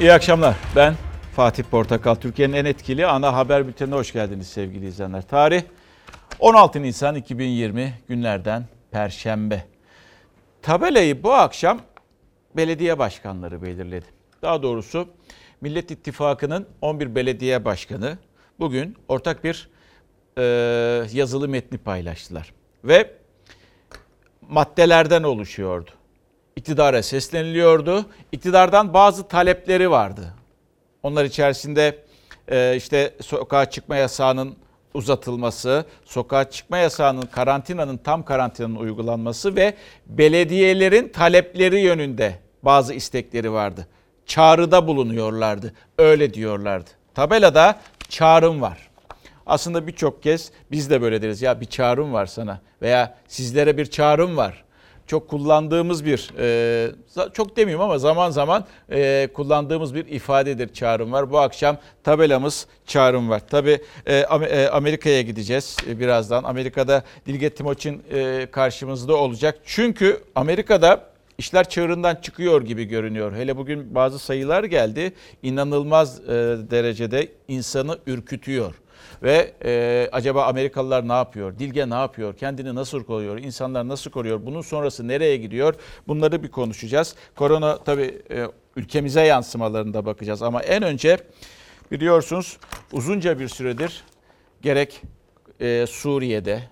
İyi akşamlar. Ben Fatih Portakal. Türkiye'nin en etkili ana haber bültenine hoş geldiniz sevgili izleyenler. Tarih 16 Nisan 2020 günlerden Perşembe. Tabelayı bu akşam belediye başkanları belirledi. Daha doğrusu Millet İttifakı'nın 11 belediye başkanı bugün ortak bir e, yazılı metni paylaştılar. Ve maddelerden oluşuyordu. İktidara sesleniliyordu. İktidardan bazı talepleri vardı. Onlar içerisinde e, işte sokağa çıkma yasağının uzatılması, sokağa çıkma yasağının karantinanın tam karantinanın uygulanması ve belediyelerin talepleri yönünde bazı istekleri vardı. Çağrıda bulunuyorlardı. Öyle diyorlardı. Tabelada çağrım var. Aslında birçok kez biz de böyle deriz. Ya bir çağrım var sana veya sizlere bir çağrım var. Çok kullandığımız bir, e, çok demeyeyim ama zaman zaman e, kullandığımız bir ifadedir çağrım var. Bu akşam tabelamız çağrım var. Tabii e, Amerika'ya gideceğiz birazdan. Amerika'da Dilge Timoçin karşımızda olacak. Çünkü Amerika'da işler çığırından çıkıyor gibi görünüyor. Hele bugün bazı sayılar geldi. İnanılmaz derecede insanı ürkütüyor. Ve e, acaba Amerikalılar ne yapıyor? Dilge ne yapıyor? Kendini nasıl koruyor? İnsanlar nasıl koruyor? Bunun sonrası nereye gidiyor? Bunları bir konuşacağız. Korona tabii e, ülkemize yansımalarında bakacağız. Ama en önce biliyorsunuz uzunca bir süredir gerek e, Suriye'de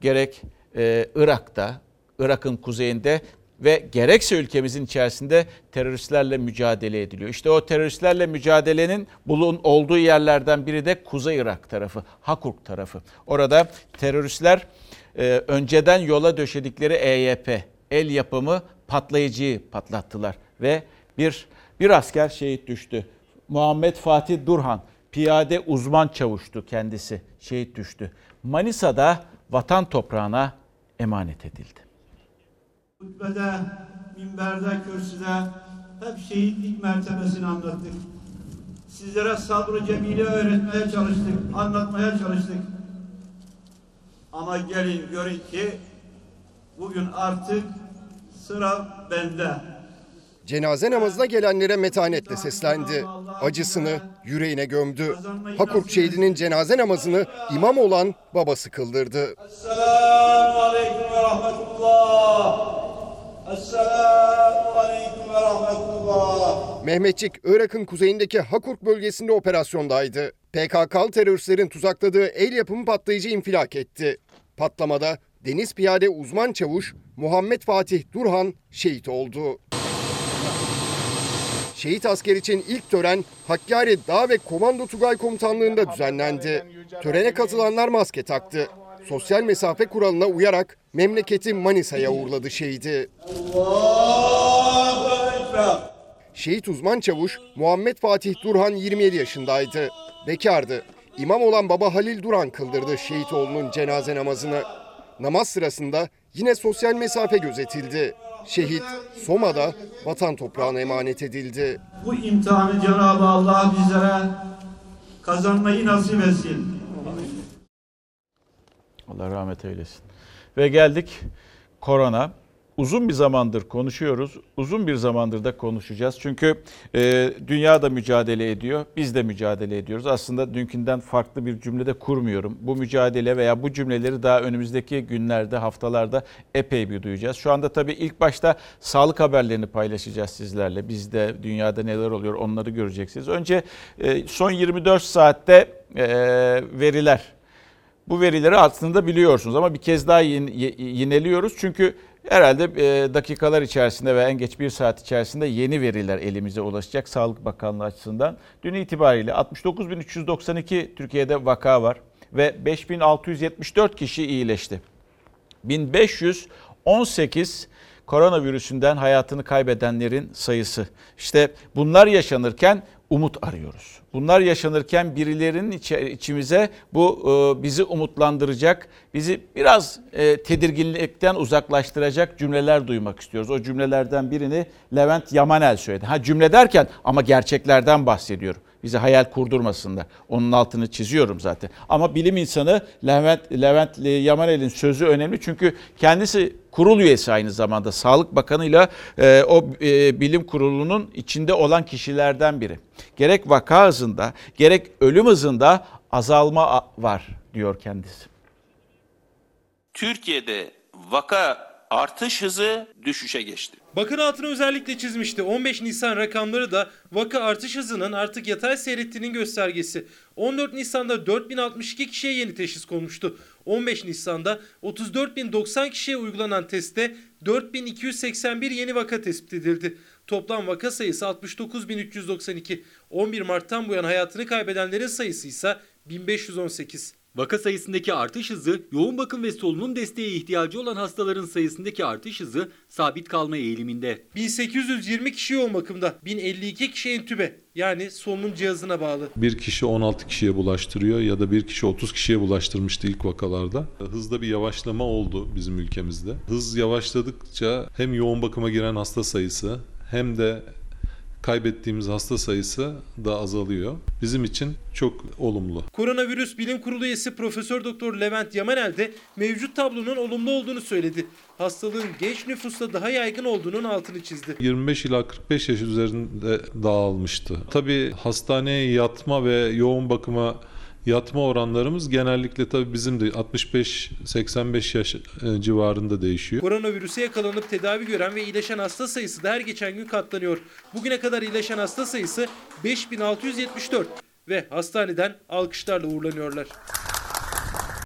gerek e, Irak'ta, Irak'ın kuzeyinde ve gerekse ülkemizin içerisinde teröristlerle mücadele ediliyor. İşte o teröristlerle mücadelenin bulun olduğu yerlerden biri de Kuzey Irak tarafı, Hakurk tarafı. Orada teröristler e, önceden yola döşedikleri EYP, el yapımı patlayıcıyı patlattılar ve bir bir asker şehit düştü. Muhammed Fatih Durhan, piyade uzman çavuştu kendisi, şehit düştü. Manisa'da vatan toprağına emanet edildi. Hutbede, minberde, kürsüde hep şehitlik mertebesini anlattık. Sizlere sabrı cemile öğretmeye çalıştık, anlatmaya çalıştık. Ama gelin görün ki bugün artık sıra bende. Cenaze namazına gelenlere metanetle seslendi. Acısını yüreğine gömdü. Hakurk şehidinin cenaze namazını imam olan babası kıldırdı. Esselamu Aleyküm ve Rahmetullah. Mehmetçik, Irak'ın kuzeyindeki Hakurk bölgesinde operasyondaydı. PKK'lı teröristlerin tuzakladığı el yapımı patlayıcı infilak etti. Patlamada deniz piyade uzman çavuş Muhammed Fatih Durhan şehit oldu. Şehit asker için ilk tören Hakkari Dağ ve Komando Tugay Komutanlığı'nda düzenlendi. Törene katılanlar maske taktı. Sosyal mesafe kuralına uyarak memleketi Manisa'ya uğurladı şehidi. Şehit uzman çavuş Muhammed Fatih Durhan 27 yaşındaydı. Bekardı. İmam olan baba Halil Duran kıldırdı şehit oğlunun cenaze namazını. Namaz sırasında yine sosyal mesafe gözetildi. Şehit Soma'da vatan toprağına emanet edildi. Bu imtihanı Cenab-ı Allah bizlere kazanmayı nasip etsin. Allah rahmet eylesin. Ve geldik korona. Uzun bir zamandır konuşuyoruz. Uzun bir zamandır da konuşacağız. Çünkü e, dünya da mücadele ediyor. Biz de mücadele ediyoruz. Aslında dünkünden farklı bir cümlede kurmuyorum. Bu mücadele veya bu cümleleri daha önümüzdeki günlerde, haftalarda epey bir duyacağız. Şu anda tabii ilk başta sağlık haberlerini paylaşacağız sizlerle. Bizde dünyada neler oluyor onları göreceksiniz. Önce e, son 24 saatte e, veriler bu verileri aslında biliyorsunuz ama bir kez daha yineliyoruz. Çünkü herhalde e, dakikalar içerisinde ve en geç bir saat içerisinde yeni veriler elimize ulaşacak Sağlık Bakanlığı açısından. Dün itibariyle 69.392 Türkiye'de vaka var ve 5.674 kişi iyileşti. 1518 koronavirüsünden hayatını kaybedenlerin sayısı. İşte bunlar yaşanırken umut arıyoruz. Bunlar yaşanırken birilerinin içimize bu e, bizi umutlandıracak, bizi biraz e, tedirginlikten uzaklaştıracak cümleler duymak istiyoruz. O cümlelerden birini Levent Yamanel söyledi. Ha cümle derken ama gerçeklerden bahsediyorum. Bize hayal kurdurmasınlar. Onun altını çiziyorum zaten. Ama bilim insanı Levent, Levent Yamanel'in sözü önemli çünkü kendisi kurul üyesi aynı zamanda Sağlık Bakanı'yla e, o e, bilim kurulunun içinde olan kişilerden biri. Gerek vaka hızında gerek ölüm hızında azalma var diyor kendisi. Türkiye'de vaka artış hızı düşüşe geçti. Bakın altını özellikle çizmişti. 15 Nisan rakamları da vaka artış hızının artık yatay seyrettiğinin göstergesi. 14 Nisan'da 4062 kişiye yeni teşhis konmuştu. 15 Nisan'da 34.090 kişiye uygulanan testte 4281 yeni vaka tespit edildi. Toplam vaka sayısı 69.392. 11 Mart'tan bu yana hayatını kaybedenlerin sayısı ise 1518. Vaka sayısındaki artış hızı, yoğun bakım ve solunum desteğe ihtiyacı olan hastaların sayısındaki artış hızı sabit kalma eğiliminde. 1820 kişi yoğun bakımda, 1052 kişi entübe yani solunum cihazına bağlı. Bir kişi 16 kişiye bulaştırıyor ya da bir kişi 30 kişiye bulaştırmıştı ilk vakalarda. Hızda bir yavaşlama oldu bizim ülkemizde. Hız yavaşladıkça hem yoğun bakıma giren hasta sayısı hem de kaybettiğimiz hasta sayısı da azalıyor. Bizim için çok olumlu. Koronavirüs Bilim Kurulu üyesi Profesör Doktor Levent Yamanel de mevcut tablonun olumlu olduğunu söyledi. Hastalığın genç nüfusta daha yaygın olduğunun altını çizdi. 25 ila 45 yaş üzerinde dağılmıştı. Tabii hastaneye yatma ve yoğun bakıma yatma oranlarımız genellikle tabii bizim de 65-85 yaş e, civarında değişiyor. Koronavirüse yakalanıp tedavi gören ve iyileşen hasta sayısı da her geçen gün katlanıyor. Bugüne kadar iyileşen hasta sayısı 5674 ve hastaneden alkışlarla uğurlanıyorlar.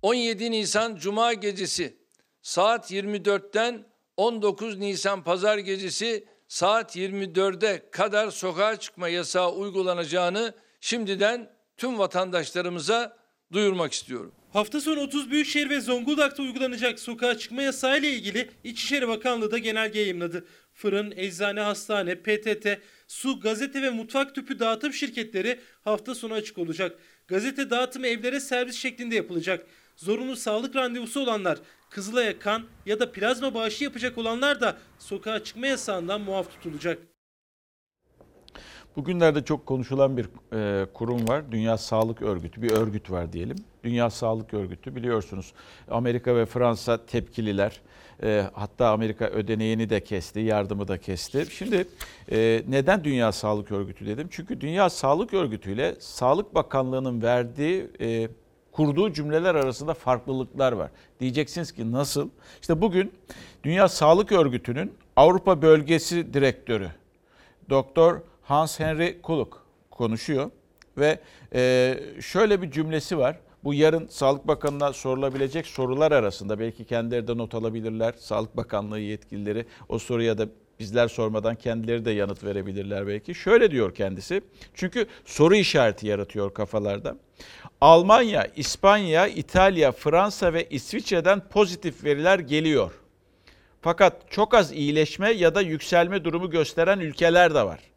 17 Nisan Cuma gecesi saat 24'ten 19 Nisan Pazar gecesi saat 24'e kadar sokağa çıkma yasağı uygulanacağını şimdiden tüm vatandaşlarımıza duyurmak istiyorum. Hafta sonu 30 büyükşehir ve Zonguldak'ta uygulanacak sokağa çıkma yasağı ile ilgili İçişleri Bakanlığı da genelge yayımladı. Fırın, eczane, hastane, PTT, su, gazete ve mutfak tüpü dağıtım şirketleri hafta sonu açık olacak. Gazete dağıtımı evlere servis şeklinde yapılacak. Zorunlu sağlık randevusu olanlar, Kızılay'a kan ya da plazma bağışı yapacak olanlar da sokağa çıkma yasağından muaf tutulacak. Bugünlerde çok konuşulan bir e, kurum var. Dünya Sağlık Örgütü, bir örgüt var diyelim. Dünya Sağlık Örgütü biliyorsunuz Amerika ve Fransa tepkililer. E, hatta Amerika ödeneğini de kesti, yardımı da kesti. Şimdi e, neden Dünya Sağlık Örgütü dedim? Çünkü Dünya Sağlık Örgütü ile Sağlık Bakanlığı'nın verdiği e, kurduğu cümleler arasında farklılıklar var. Diyeceksiniz ki nasıl? İşte bugün Dünya Sağlık Örgütü'nün Avrupa Bölgesi Direktörü Doktor Hans Henry Kuluk konuşuyor ve e, şöyle bir cümlesi var. Bu yarın Sağlık Bakanı'na sorulabilecek sorular arasında belki kendileri de not alabilirler. Sağlık Bakanlığı yetkilileri o soruya da bizler sormadan kendileri de yanıt verebilirler belki. Şöyle diyor kendisi. Çünkü soru işareti yaratıyor kafalarda. Almanya, İspanya, İtalya, Fransa ve İsviçre'den pozitif veriler geliyor. Fakat çok az iyileşme ya da yükselme durumu gösteren ülkeler de var.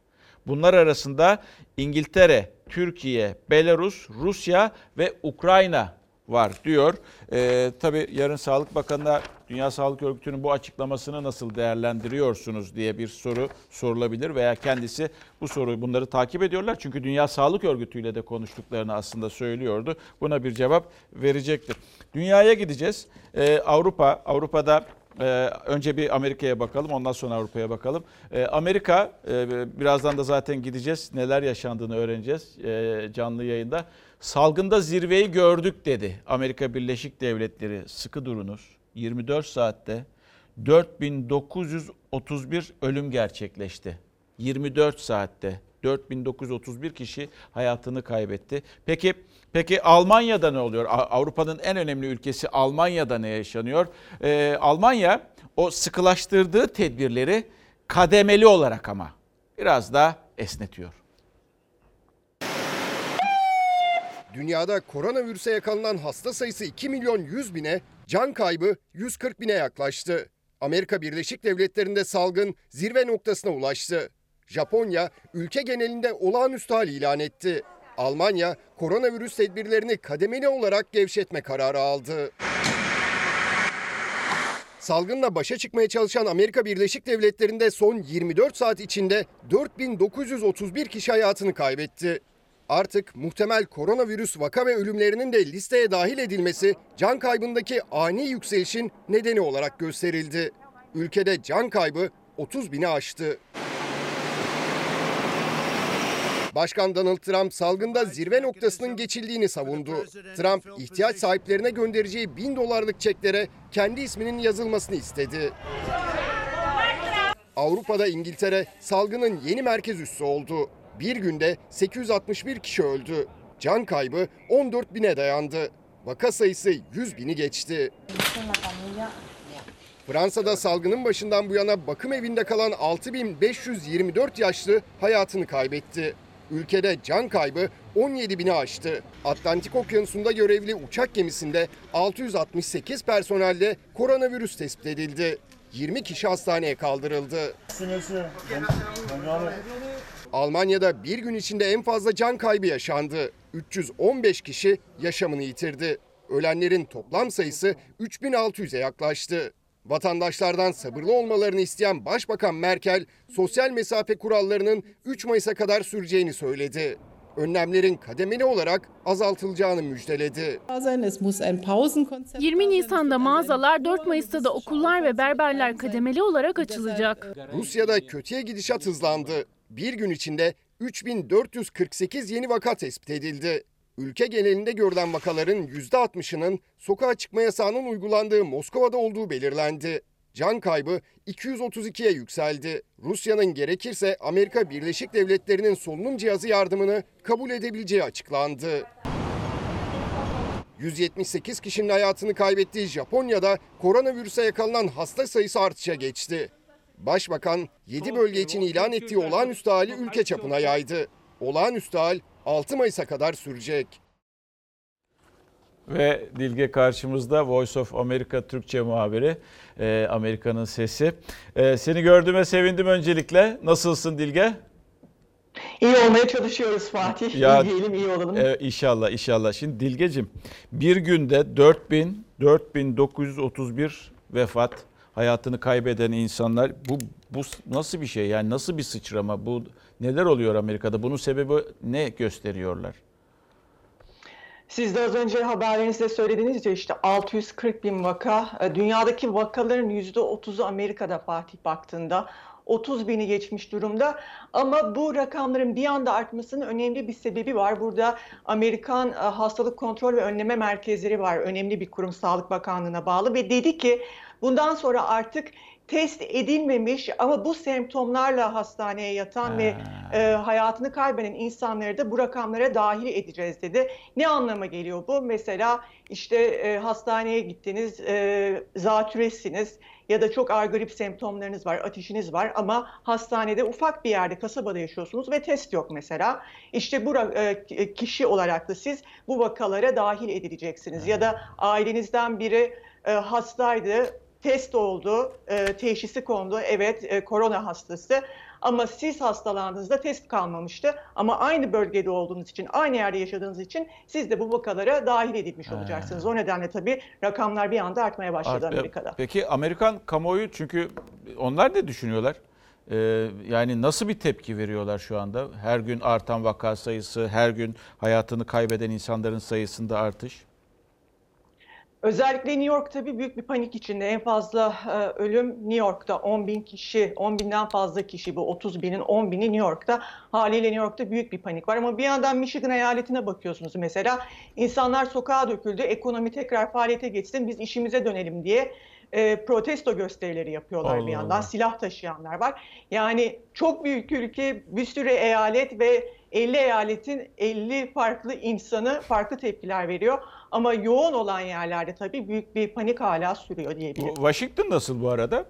Bunlar arasında İngiltere, Türkiye, Belarus, Rusya ve Ukrayna var diyor. Ee, tabii yarın Sağlık Bakanı'na Dünya Sağlık Örgütü'nün bu açıklamasını nasıl değerlendiriyorsunuz diye bir soru sorulabilir veya kendisi bu soruyu bunları takip ediyorlar. Çünkü Dünya Sağlık Örgütü ile de konuştuklarını aslında söylüyordu. Buna bir cevap verecektir. Dünyaya gideceğiz. Ee, Avrupa, Avrupa'da ee, önce bir Amerika'ya bakalım ondan sonra Avrupa'ya bakalım. Ee, Amerika e, birazdan da zaten gideceğiz neler yaşandığını öğreneceğiz e, canlı yayında. Salgında zirveyi gördük dedi Amerika Birleşik Devletleri. Sıkı durunuz 24 saatte 4931 ölüm gerçekleşti. 24 saatte 4931 kişi hayatını kaybetti. Peki peki Almanya'da ne oluyor? Avrupa'nın en önemli ülkesi Almanya'da ne yaşanıyor? Ee, Almanya o sıkılaştırdığı tedbirleri kademeli olarak ama biraz daha esnetiyor. Dünyada koronavirüse yakalanan hasta sayısı 2 milyon 100 bine, can kaybı 140 bine yaklaştı. Amerika Birleşik Devletleri'nde salgın zirve noktasına ulaştı. Japonya ülke genelinde olağanüstü hal ilan etti. Almanya koronavirüs tedbirlerini kademeli olarak gevşetme kararı aldı. Salgınla başa çıkmaya çalışan Amerika Birleşik Devletleri'nde son 24 saat içinde 4931 kişi hayatını kaybetti. Artık muhtemel koronavirüs vaka ve ölümlerinin de listeye dahil edilmesi can kaybındaki ani yükselişin nedeni olarak gösterildi. Ülkede can kaybı 30 bini aştı. Başkan Donald Trump salgında zirve noktasının geçildiğini savundu. Trump ihtiyaç sahiplerine göndereceği bin dolarlık çeklere kendi isminin yazılmasını istedi. Avrupa'da İngiltere salgının yeni merkez üssü oldu. Bir günde 861 kişi öldü. Can kaybı 14 bine dayandı. Vaka sayısı 100 bini geçti. Fransa'da salgının başından bu yana bakım evinde kalan 6524 yaşlı hayatını kaybetti. Ülkede can kaybı 17 bini aştı. Atlantik Okyanusu'nda görevli uçak gemisinde 668 personelle koronavirüs tespit edildi. 20 kişi hastaneye kaldırıldı. Almanya'da bir gün içinde en fazla can kaybı yaşandı. 315 kişi yaşamını yitirdi. Ölenlerin toplam sayısı 3600'e yaklaştı. Vatandaşlardan sabırlı olmalarını isteyen Başbakan Merkel, sosyal mesafe kurallarının 3 Mayıs'a kadar süreceğini söyledi. Önlemlerin kademeli olarak azaltılacağını müjdeledi. 20 Nisan'da mağazalar, 4 Mayıs'ta da okullar ve berberler kademeli olarak açılacak. Rusya'da kötüye gidişat hızlandı. Bir gün içinde 3448 yeni vaka tespit edildi. Ülke genelinde görülen vakaların %60'ının sokağa çıkma yasağının uygulandığı Moskova'da olduğu belirlendi. Can kaybı 232'ye yükseldi. Rusya'nın gerekirse Amerika Birleşik Devletleri'nin solunum cihazı yardımını kabul edebileceği açıklandı. 178 kişinin hayatını kaybettiği Japonya'da koronavirüse yakalanan hasta sayısı artışa geçti. Başbakan 7 bölge için ilan ettiği olağanüstü hali ülke çapına yaydı. Olağanüstü hal 6 Mayıs'a kadar sürecek. Ve Dilge karşımızda Voice of America Türkçe muhabiri, e, Amerika'nın sesi. E, seni gördüğüme sevindim öncelikle. Nasılsın Dilge? İyi olmaya çalışıyoruz Fatih. Ya- iyi diyelim, iyi olalım. E, inşallah inşallah. Şimdi Dilgecim bir günde 4000 4931 vefat, hayatını kaybeden insanlar bu bu nasıl bir şey? Yani nasıl bir sıçrama? Bu neler oluyor Amerika'da? Bunun sebebi ne gösteriyorlar? Siz de az önce haberlerinizde söylediğiniz ya işte 640 bin vaka. E, Dünyadaki vakaların %30'u Amerika'da Fatih baktığında. 30 bini geçmiş durumda. Ama bu rakamların bir anda artmasının önemli bir sebebi var. Burada Amerikan e, Hastalık Kontrol ve Önleme Merkezleri var. Önemli bir kurum Sağlık Bakanlığı'na bağlı ve dedi ki bundan sonra artık test edilmemiş ama bu semptomlarla hastaneye yatan ve e, hayatını kaybeden insanları da bu rakamlara dahil edeceğiz dedi. Ne anlama geliyor bu? Mesela işte e, hastaneye gittiniz, e, zatüresiniz ya da çok ağır grip semptomlarınız var, ateşiniz var ama hastanede ufak bir yerde, kasabada yaşıyorsunuz ve test yok mesela. İşte bu e, kişi olarak da siz bu vakalara dahil edileceksiniz. Ya da ailenizden biri e, hastaydı, test oldu, e, teşhisi kondu, evet e, korona hastası. Ama siz hastalandığınızda test kalmamıştı. Ama aynı bölgede olduğunuz için, aynı yerde yaşadığınız için siz de bu vakalara dahil edilmiş olacaksınız. O nedenle tabii rakamlar bir anda artmaya başladı Art- Amerika'da. Peki Amerikan kamuoyu çünkü onlar ne düşünüyorlar? Ee, yani nasıl bir tepki veriyorlar şu anda? Her gün artan vaka sayısı, her gün hayatını kaybeden insanların sayısında artış. Özellikle New York tabii büyük bir panik içinde. En fazla e, ölüm New York'ta 10 bin kişi, 10 binden fazla kişi bu 30 binin 10 bini New York'ta. Haliyle New York'ta büyük bir panik var. Ama bir yandan Michigan eyaletine bakıyorsunuz mesela. insanlar sokağa döküldü, ekonomi tekrar faaliyete geçsin, biz işimize dönelim diye e, protesto gösterileri yapıyorlar Allah bir yandan. Allah. Silah taşıyanlar var. Yani çok büyük ülke, bir sürü eyalet ve 50 eyaletin 50 farklı insanı farklı tepkiler veriyor. Ama yoğun olan yerlerde tabii büyük bir panik hala sürüyor diyebilirim. Washington nasıl bu arada?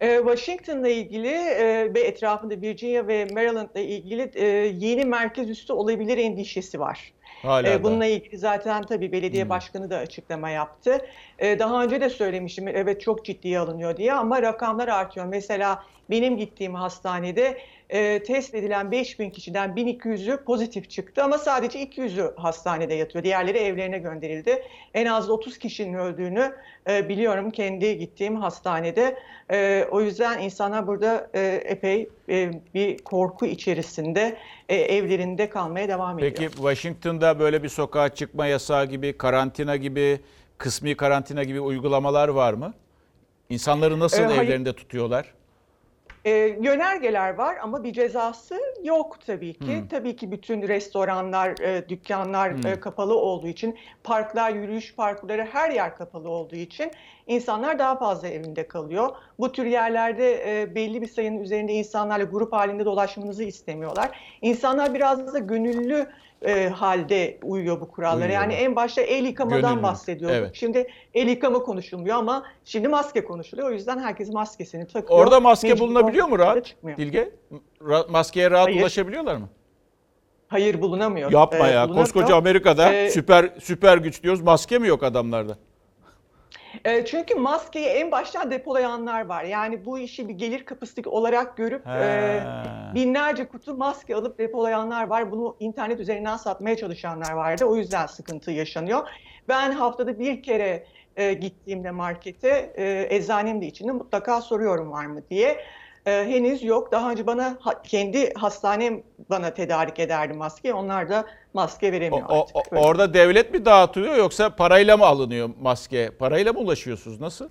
Ee, Washington'la ilgili e, ve etrafında Virginia ve Maryland'la ilgili e, yeni merkez üssü olabilir endişesi var. Hala da. Bununla ilgili zaten tabii belediye Hmm. başkanı da açıklama yaptı. Daha önce de söylemiştim evet çok ciddiye alınıyor diye ama rakamlar artıyor. Mesela benim gittiğim hastanede e, test edilen 5000 kişiden 1200'ü pozitif çıktı ama sadece 200'ü hastanede yatıyor. Diğerleri evlerine gönderildi. En az 30 kişinin öldüğünü e, biliyorum kendi gittiğim hastanede. E, o yüzden insanlar burada e, epey e, bir korku içerisinde e, evlerinde kalmaya devam ediyor. Peki Washington'da böyle bir sokağa çıkma yasağı gibi, karantina gibi, kısmi karantina gibi uygulamalar var mı? İnsanları nasıl hayır. evlerinde tutuyorlar? E, yönergeler var ama bir cezası yok tabii ki. Tabii ki bütün restoranlar, e, dükkanlar e, kapalı olduğu için, parklar, yürüyüş parkları her yer kapalı olduğu için insanlar daha fazla evinde kalıyor. Bu tür yerlerde e, belli bir sayının üzerinde insanlarla grup halinde dolaşmanızı istemiyorlar. İnsanlar biraz da gönüllü e, halde uyuyor bu kurallara. Uyuyorlar. Yani en başta el yıkamadan Gönüllü. bahsediyorduk. Evet. Şimdi el yıkama konuşulmuyor ama şimdi maske konuşuluyor. O yüzden herkes maskesini takıyor. Orada maske Mecbur bulunabiliyor mu rahat? Dilge? Ra- maskeye rahat Hayır. ulaşabiliyorlar mı? Hayır bulunamıyor. Yapma Ee, ya. bulunamıyor. Koskoca Amerika'da Ee, süper süper güç diyoruz. Maske mi yok adamlarda? E, çünkü maskeyi en baştan depolayanlar var. Yani bu işi bir gelir kapısı olarak görüp e, binlerce kutu maske alıp depolayanlar var. Bunu internet üzerinden satmaya çalışanlar vardı. O yüzden sıkıntı yaşanıyor. Ben haftada bir kere e, gittiğimde markete e, eczanem de içinde mutlaka soruyorum var mı diye. E, henüz yok. Daha önce bana ha- kendi hastanem bana tedarik ederdi maske. Onlar da maske veremiyor o- artık. o- Böyle. orada devlet mi dağıtıyor yoksa parayla mı alınıyor maske? Parayla mı ulaşıyorsunuz? Nasıl?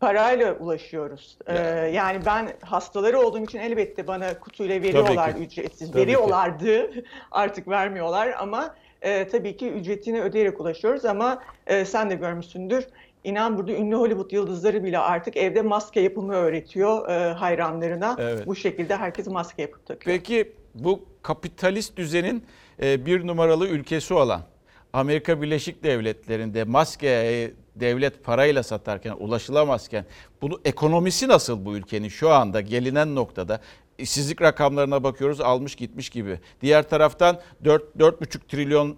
Parayla ulaşıyoruz. Ee, yani ben hastaları olduğum için elbette bana kutuyla veriyorlar ki. ücretsiz. Tabii ki. Veriyorlardı. Artık vermiyorlar ama e, tabii ki ücretini ödeyerek ulaşıyoruz ama e, sen de görmüşsündür. İnan burada ünlü Hollywood yıldızları bile artık evde maske yapımı öğretiyor e, hayranlarına. Evet. Bu şekilde herkes maske yapıp takıyor. Peki bu kapitalist düzenin e, bir numaralı ülkesi olan Amerika Birleşik Devletleri'nde maskeyi devlet parayla satarken ulaşılamazken bunu ekonomisi nasıl bu ülkenin şu anda gelinen noktada işsizlik rakamlarına bakıyoruz almış gitmiş gibi. Diğer taraftan 4 4,5 trilyon e,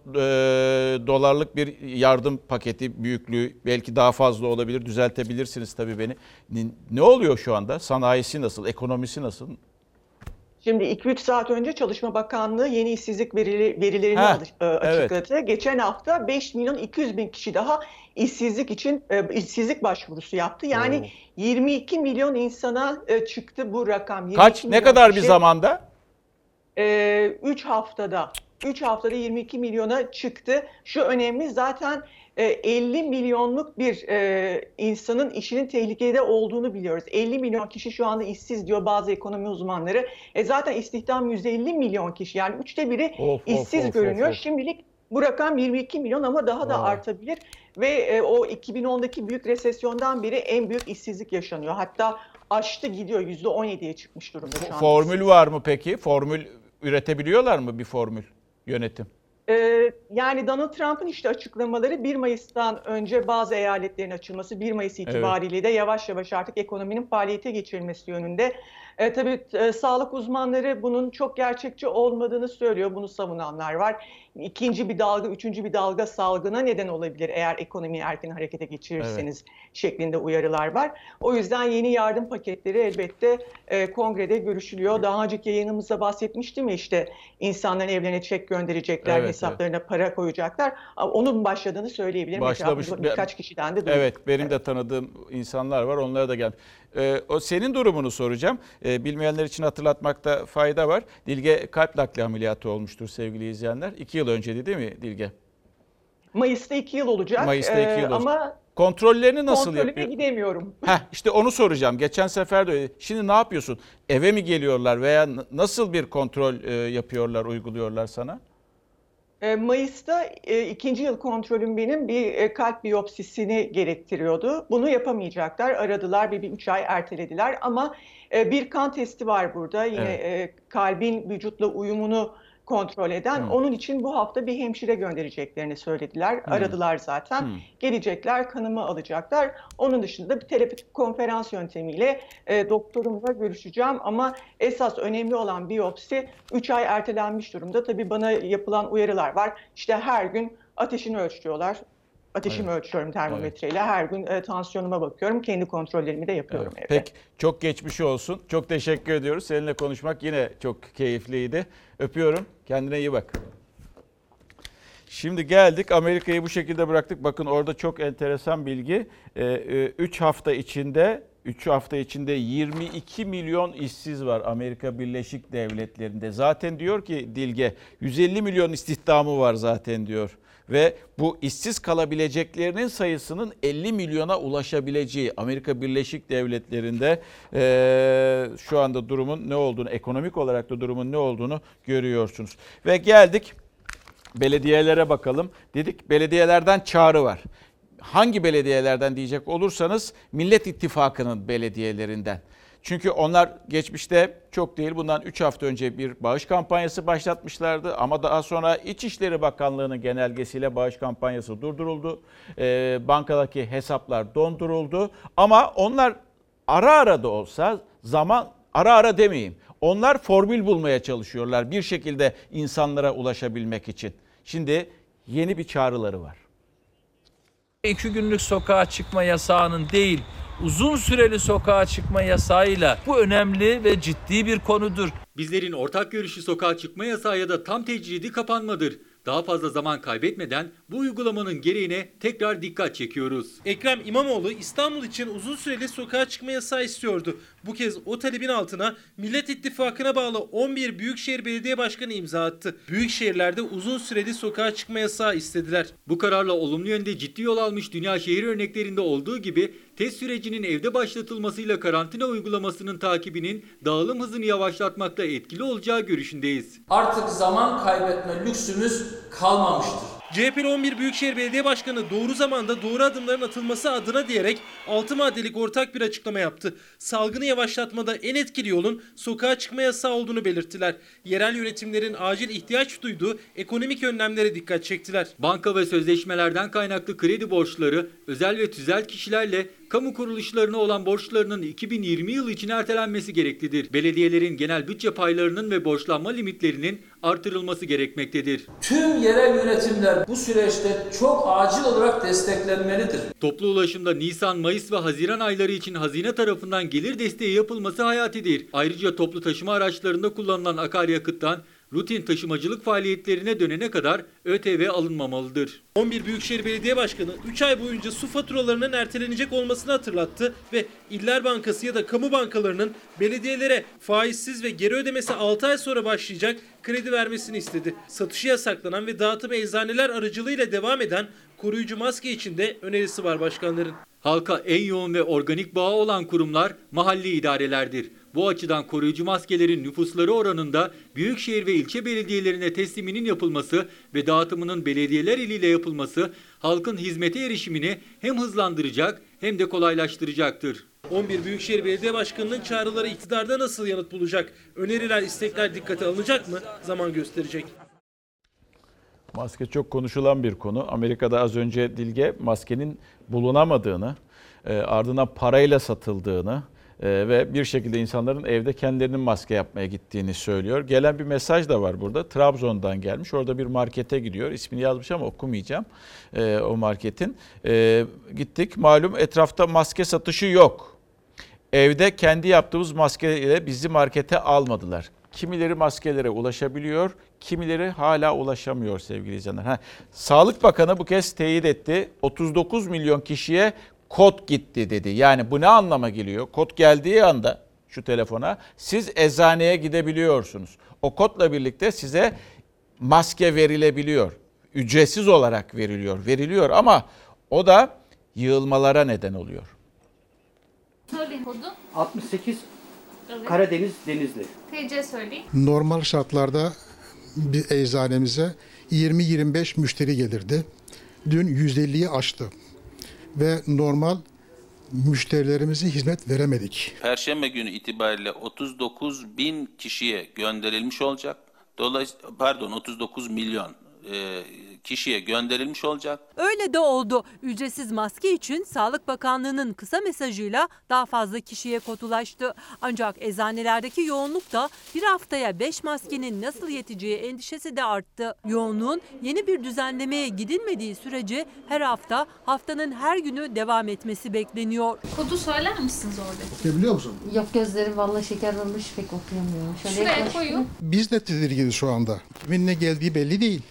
dolarlık bir yardım paketi büyüklüğü belki daha fazla olabilir. Düzeltebilirsiniz tabii beni. Ne, oluyor şu anda? Sanayisi nasıl? Ekonomisi nasıl? Şimdi 2-3 saat önce Çalışma Bakanlığı yeni işsizlik verili, verilerini Ha, e, açıkladı. Geçen hafta 5 milyon 200 bin kişi daha işsizlik için e, işsizlik başvurusu yaptı. Yani Oo. 22 milyon insana e, çıktı bu rakam. 22 Kaç ne kadar bir kişi, zamanda? e, 3 haftada 3 haftada 22 milyona çıktı. Şu önemli zaten 50 milyonluk bir e, insanın işinin tehlikede olduğunu biliyoruz. 50 milyon kişi şu anda işsiz diyor bazı ekonomi uzmanları. E zaten istihdam 150 milyon kişi yani üçte biri Of, işsiz of, görünüyor. of, of. Şimdilik bu rakam 22 milyon ama daha da Vay. artabilir ve e, o 2010'daki büyük resesyondan beri en büyük işsizlik yaşanıyor. Hatta aştı gidiyor %17'ye çıkmış durumda şu anda. Formül var mı peki? Formül üretebiliyorlar mı bir formül yönetim? Ee, yani Donald Trump'ın işte açıklamaları 1 Mayıs'tan önce bazı eyaletlerin açılması, 1 Mayıs itibariyle de yavaş yavaş artık ekonominin faaliyete geçirilmesi yönünde. E, tabii e, sağlık uzmanları bunun çok gerçekçi olmadığını söylüyor, bunu savunanlar var. İkinci bir dalga, üçüncü bir dalga salgına neden olabilir eğer ekonomiyi erken harekete geçirirseniz şeklinde uyarılar var. O yüzden yeni yardım paketleri elbette e, kongrede görüşülüyor. Daha önceki yayınımızda bahsetmiştim ya işte insanların evlerine çek gönderecekler, Evet, hesaplarına para koyacaklar. Onun başladığını söyleyebilirim. Başlamış. Etrafımızda birkaç kişiden de duydum. Evet, benim de tanıdığım insanlar var. Onlara da gel. Ee, o senin durumunu soracağım. Ee, bilmeyenler için hatırlatmakta fayda var. Dilge kalp nakli ameliyatı olmuştur sevgili izleyenler. İki yıl önceydi değil mi Dilge? Mayıs'ta iki yıl olacak. Mayıs'ta iki Ee, yıl olacak. Ama Kontrollerini nasıl kontrolüme yapıyor? gidemiyorum. Heh, işte onu soracağım. Geçen sefer de öyle. Şimdi ne yapıyorsun? Eve mi geliyorlar veya nasıl bir kontrol e, yapıyorlar, uyguluyorlar sana? E, Mayıs'ta e, ikinci yıl kontrolüm benim bir e, kalp biyopsisini gerektiriyordu. Bunu yapamayacaklar. Aradılar bir, bir üç ay ertelediler ama e, bir kan testi var burada. Yine e, kalbin vücutla uyumunu kontrol eden. Hı. Onun için bu hafta bir hemşire göndereceklerini söylediler. Aradılar zaten. Hı. Gelecekler, kanımı alacaklar. Onun dışında bir telepatik konferans yöntemiyle e, doktorumla görüşeceğim. Ama esas önemli olan biyopsi 3 ay ertelenmiş durumda. Tabii bana yapılan uyarılar var. İşte her gün ateşini ölçüyorlar. Ateşimi ölçüyorum termometreyle. Her gün e, tansiyonuma bakıyorum. Kendi kontrollerimi de yapıyorum evde. Peki çok geçmiş olsun. Çok teşekkür ediyoruz. Seninle konuşmak yine çok keyifliydi. Öpüyorum. Kendine iyi bak. Şimdi geldik Amerika'yı bu şekilde bıraktık. Bakın orada çok enteresan bilgi. 3 hafta içinde 3 hafta içinde 22 milyon işsiz var Amerika Birleşik Devletleri'nde. Zaten diyor ki Dilge 150 milyon istihdamı var zaten diyor. Ve bu işsiz kalabileceklerinin sayısının 50 milyona ulaşabileceği Amerika Birleşik Devletleri'nde eee, şu anda durumun ne olduğunu, ekonomik olarak da durumun ne olduğunu görüyorsunuz. Ve geldik belediyelere bakalım. Dedik belediyelerden çağrı var. Hangi belediyelerden diyecek olursanız Millet İttifakı'nın belediyelerinden. Çünkü onlar geçmişte çok değil bundan 3 hafta önce bir bağış kampanyası başlatmışlardı. Ama daha sonra İçişleri Bakanlığı'nın genelgesiyle bağış kampanyası durduruldu. Ee, bankadaki hesaplar donduruldu. Ama onlar ara ara da olsa zaman ara ara demeyeyim. Onlar formül bulmaya çalışıyorlar bir şekilde insanlara ulaşabilmek için. Şimdi yeni bir çağrıları var. İki günlük sokağa çıkma yasağının değil, uzun süreli sokağa çıkma yasağıyla bu önemli ve ciddi bir konudur. Bizlerin ortak görüşü sokağa çıkma yasağı ya da tam tecridi kapanmadır. Daha fazla zaman kaybetmeden bu uygulamanın gereğine tekrar dikkat çekiyoruz. Ekrem İmamoğlu İstanbul için uzun süreli sokağa çıkma yasağı istiyordu. Bu kez o talebin altına Millet İttifakı'na bağlı 11 Büyükşehir Belediye Başkanı imza attı. Büyükşehirlerde uzun süreli sokağa çıkma yasağı istediler. Bu kararla olumlu yönde ciddi yol almış dünya şehir örneklerinde olduğu gibi test sürecinin evde başlatılmasıyla karantina uygulamasının takibinin dağılım hızını yavaşlatmakta etkili olacağı görüşündeyiz. Artık zaman kaybetme lüksümüz kalmamıştır. CHP'li 11 Büyükşehir Belediye Başkanı doğru zamanda doğru adımların atılması adına diyerek 6 maddelik ortak bir açıklama yaptı. Salgını yavaşlatmada en etkili yolun sokağa çıkma yasağı olduğunu belirttiler. Yerel yönetimlerin acil ihtiyaç duyduğu ekonomik önlemlere dikkat çektiler. Banka ve sözleşmelerden kaynaklı kredi borçları özel ve tüzel kişilerle kamu kuruluşlarına olan borçlarının 2020 yılı için ertelenmesi gereklidir. Belediyelerin genel bütçe paylarının ve borçlanma limitlerinin artırılması gerekmektedir. Tüm yerel yönetimler bu süreçte çok acil olarak desteklenmelidir. Toplu ulaşımda Nisan, Mayıs ve Haziran ayları için hazine tarafından gelir desteği yapılması hayatidir. Ayrıca toplu taşıma araçlarında kullanılan akaryakıttan rutin taşımacılık faaliyetlerine dönene kadar ÖTV alınmamalıdır. 11 Büyükşehir Belediye Başkanı 3 ay boyunca su faturalarının ertelenecek olmasını hatırlattı ve İller Bankası ya da kamu bankalarının belediyelere faizsiz ve geri ödemesi 6 ay sonra başlayacak kredi vermesini istedi. Satışı yasaklanan ve dağıtımı eczaneler aracılığıyla devam eden koruyucu maske için de önerisi var başkanların. Halka en yoğun ve organik bağı olan kurumlar mahalli idarelerdir. Bu açıdan koruyucu maskelerin nüfusları oranında büyükşehir ve ilçe belediyelerine tesliminin yapılması ve dağıtımının belediyeler eliyle yapılması halkın hizmete erişimini hem hızlandıracak hem de kolaylaştıracaktır. 11 Büyükşehir Belediye Başkanı'nın çağrıları iktidarda nasıl yanıt bulacak? Öneriler, istekler dikkate alınacak mı? Zaman gösterecek. Maske çok konuşulan bir konu. Amerika'da az önce Dilge maskenin bulunamadığını, e, ardından parayla satıldığını e, ve bir şekilde insanların evde kendilerinin maske yapmaya gittiğini söylüyor. Gelen bir mesaj da var burada. Trabzon'dan gelmiş. Orada bir markete gidiyor. İsmini yazmış ama okumayacağım e, o marketin. E, gittik. Malum etrafta maske satışı yok. Evde kendi yaptığımız maskeyle bizi markete almadılar. Kimileri maskelere ulaşabiliyor, kimileri hala ulaşamıyor sevgili izleyenler. Ha, Sağlık Bakanı bu kez teyit etti. 39 milyon kişiye kod gitti dedi. Yani bu ne anlama geliyor? Kod geldiği anda şu telefona siz eczaneye gidebiliyorsunuz. O kodla birlikte size maske verilebiliyor. Ücretsiz olarak veriliyor. Veriliyor ama o da yığılmalara neden oluyor. Söyleyin kodu. 68 Evet. Karadeniz Denizli. TC söyleyin. Normal şartlarda bir eczanemize 20-25 müşteri gelirdi. Dün 150'yi aştı. Ve normal müşterilerimize hizmet veremedik. Perşembe günü itibariyle 39 bin kişiye gönderilmiş olacak. Dolayısıyla pardon 39 milyon e, kişiye gönderilmiş olacak. Öyle de oldu. Ücretsiz maske için Sağlık Bakanlığı'nın kısa mesajıyla daha fazla kişiye kotulaştı. Ancak eczanelerdeki yoğunluk da bir haftaya 5 maskenin nasıl yeteceği endişesi de arttı. Yoğunluğun yeni bir düzenlemeye gidilmediği sürece her hafta haftanın her günü devam etmesi bekleniyor. Kodu söyler misiniz orada? Biliyor musun? Yok gözlerim vallahi şeker olmuş pek okuyamıyorum. Şöyle Şuraya koyun. Biz de tedirginiz şu anda. Kimin ne geldiği belli değil.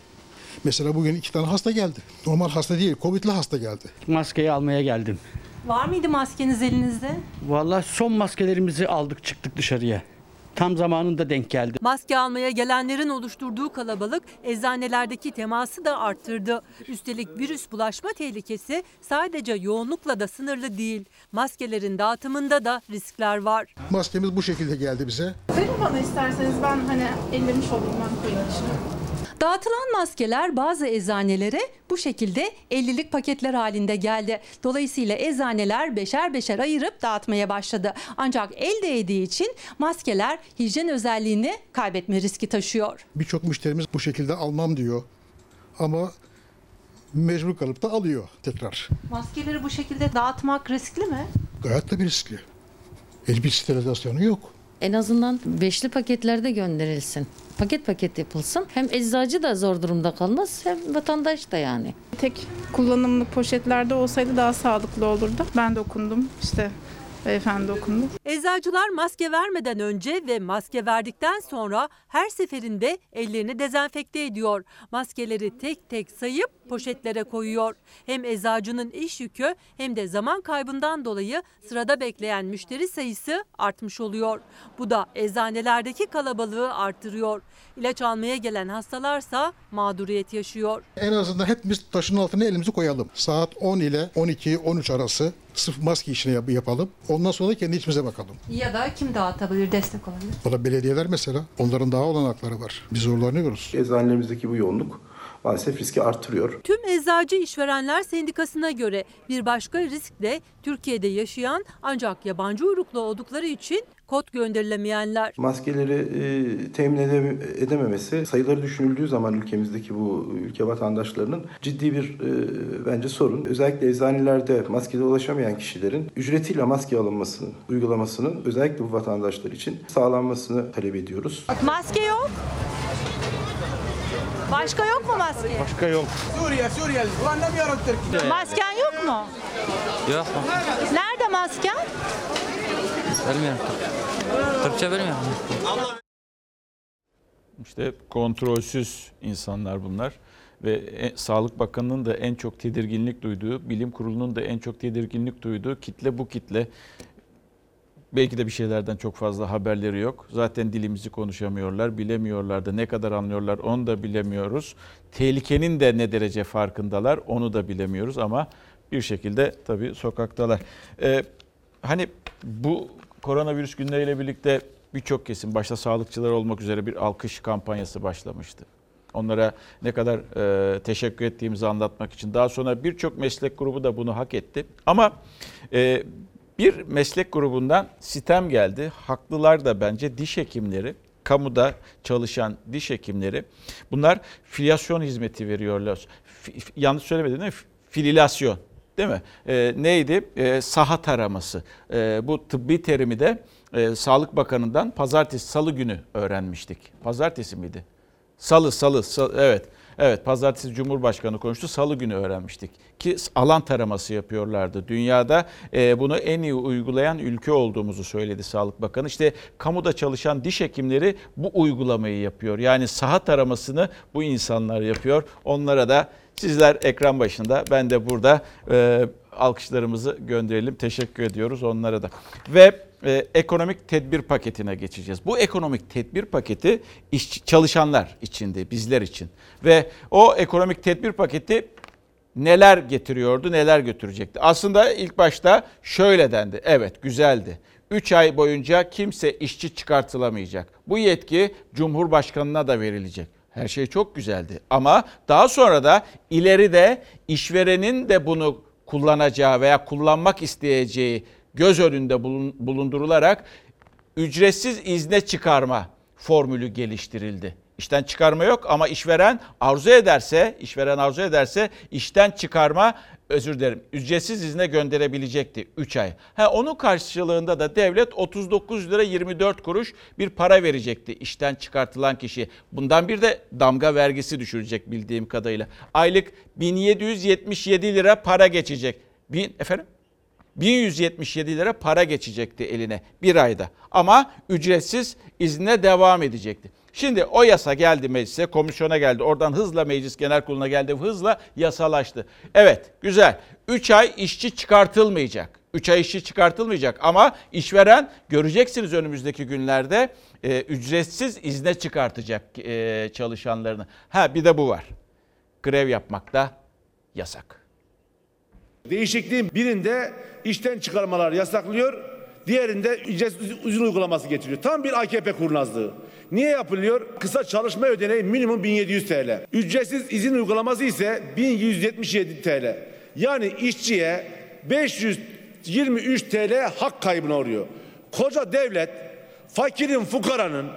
Mesela bugün iki tane hasta geldi. Normal hasta değil, Covid'li hasta geldi. Maskeyi almaya geldim. Var mıydı maskeniz elinizde? Vallahi son maskelerimizi aldık çıktık dışarıya. Tam zamanında denk geldi. Maske almaya gelenlerin oluşturduğu kalabalık eczanelerdeki teması da arttırdı. Üstelik virüs bulaşma tehlikesi sadece yoğunlukla da sınırlı değil. Maskelerin dağıtımında da riskler var. Maskemiz bu şekilde geldi bize. Verin bana isterseniz ben hani ellemiş olayım ben koyayım içine. Dağıtılan maskeler bazı eczanelere bu şekilde 50'lik paketler halinde geldi. Dolayısıyla eczaneler beşer beşer ayırıp dağıtmaya başladı. Ancak el değdiği için maskeler hijyen özelliğini kaybetme riski taşıyor. Birçok müşterimiz bu şekilde almam diyor. Ama mecbur kalıp da alıyor tekrar. Maskeleri bu şekilde dağıtmak riskli mi? Gayet de bir riskli. Hiçbir sterilizasyonu yok. En azından beşli paketlerde gönderilsin. Paket paket yapılsın. Hem eczacı da zor durumda kalmaz hem vatandaş da yani. Tek kullanımlık poşetlerde olsaydı daha sağlıklı olurdu. Ben de okundum işte beyefendi okundu. Eczacılar maske vermeden önce ve maske verdikten sonra her seferinde ellerini dezenfekte ediyor. Maskeleri tek tek sayıp poşetlere koyuyor. Hem eczacının iş yükü hem de zaman kaybından dolayı sırada bekleyen müşteri sayısı artmış oluyor. Bu da eczanelerdeki kalabalığı artırıyor. İlaç almaya gelen hastalarsa mağduriyet yaşıyor. En azından hepimiz taşın altına elimizi koyalım. Saat 10 ile 12-13 arası sırf maske işini yap- yapalım. Ondan sonra da kendi içimize bakalım. Ya da kim dağıtabilir, destek olabilir? Bana belediyeler mesela onların daha olanakları var. Biz zorlanıyoruz. Eczanelerimizdeki bu yoğunluk maalesef riski artırıyor. Tüm Eczacı İşverenler Sendikası'na göre bir başka risk de Türkiye'de yaşayan ancak yabancı uyruklu oldukları için kod gönderilemeyenler. Maskeleri e, temin edeme- edememesi sayıları düşünüldüğü zaman ülkemizdeki bu ülke vatandaşlarının ciddi bir e, bence sorun. Özellikle eczanelerde maskede ulaşamayan kişilerin ücretiyle maske alınmasının, uygulamasının özellikle bu vatandaşlar için sağlanmasını talep ediyoruz. Maske yok. Başka yok mu maske? Başka yok. Suriye, Suriye. Masken yok mu? Yok. Nerede masken? Bilmiyorum. Türkçe bilmiyorum. İşte kontrolsüz insanlar bunlar ve e, Sağlık Bakanı'nın da en çok tedirginlik duyduğu, Bilim Kurulu'nun da en çok tedirginlik duyduğu kitle bu kitle. Belki de bir şeylerden çok fazla haberleri yok. Zaten dilimizi konuşamıyorlar, bilemiyorlar da ne kadar anlıyorlar onu da bilemiyoruz. Tehlikenin de ne derece farkındalar onu da bilemiyoruz ama bir şekilde tabii sokaktalar. Ee, hani bu koronavirüs günleriyle birlikte birçok kesim başta sağlıkçılar olmak üzere bir alkış kampanyası başlamıştı. Onlara ne kadar e, teşekkür ettiğimizi anlatmak için. Daha sonra birçok meslek grubu da bunu hak etti. Ama e, bir meslek grubundan sitem geldi. Haklılar da bence diş hekimleri, kamuda çalışan diş hekimleri. Bunlar filyasyon hizmeti veriyorlar. Fi- yanlış söylemedim değil mi? Fililasyon değil mi? E, neydi? E, saha taraması. E, bu tıbbi terimi de e, Sağlık Bakanı'ndan pazartesi, salı günü öğrenmiştik. Pazartesi miydi? Salı, salı, salı evet. Evet, pazartesi Cumhurbaşkanı konuştu. Salı günü öğrenmiştik ki alan taraması yapıyorlardı. Dünyada e, bunu en iyi uygulayan ülke olduğumuzu söyledi Sağlık Bakanı. İşte kamuda çalışan diş hekimleri bu uygulamayı yapıyor. Yani saha taramasını bu insanlar yapıyor. Onlara da sizler ekran başında, ben de burada e, alkışlarımızı gönderelim. Teşekkür ediyoruz onlara da. Ve e, ekonomik tedbir paketine geçeceğiz. Bu ekonomik tedbir paketi işçi, çalışanlar içinde, bizler için. Ve o ekonomik tedbir paketi neler getiriyordu, neler götürecekti? Aslında ilk başta şöyle dendi. Evet, güzeldi. 3 ay boyunca kimse işçi çıkartılamayacak. Bu yetki Cumhurbaşkanına da verilecek. Her şey çok güzeldi. Ama daha sonra da ileride işverenin de bunu kullanacağı veya kullanmak isteyeceği göz önünde bulun- bulundurularak ücretsiz izne çıkarma formülü geliştirildi. İşten çıkarma yok ama işveren arzu ederse, işveren arzu ederse işten çıkarma özür dilerim ücretsiz izne gönderebilecekti 3 ay. Ha onun karşılığında da devlet 39 lira 24 kuruş bir para verecekti işten çıkartılan kişiye. Bundan bir de damga vergisi düşürecek bildiğim kadarıyla. Aylık 1777 lira para geçecek. Bin, efendim? 1177 lira para geçecekti eline bir ayda. Ama ücretsiz izne devam edecekti. Şimdi o yasa geldi meclise, komisyona geldi. Oradan hızla meclis genel kuruluna geldi. Hızla yasalaştı. Evet güzel. 3 ay işçi çıkartılmayacak. 3 ay işçi çıkartılmayacak ama işveren göreceksiniz önümüzdeki günlerde e, ücretsiz izne çıkartacak e, çalışanlarını. Ha bir de bu var. Grev yapmak da yasak. Değişikliğin birinde işten çıkarmalar yasaklıyor, diğerinde ücretsiz izin uygulaması getiriyor. Tam bir AKP kurnazlığı. Niye yapılıyor? Kısa çalışma ödeneği minimum 1700 TL. Ücretsiz izin uygulaması ise 1177 TL. Yani işçiye 523 TL hak kaybına uğruyor. Koca devlet fakirin fukaranın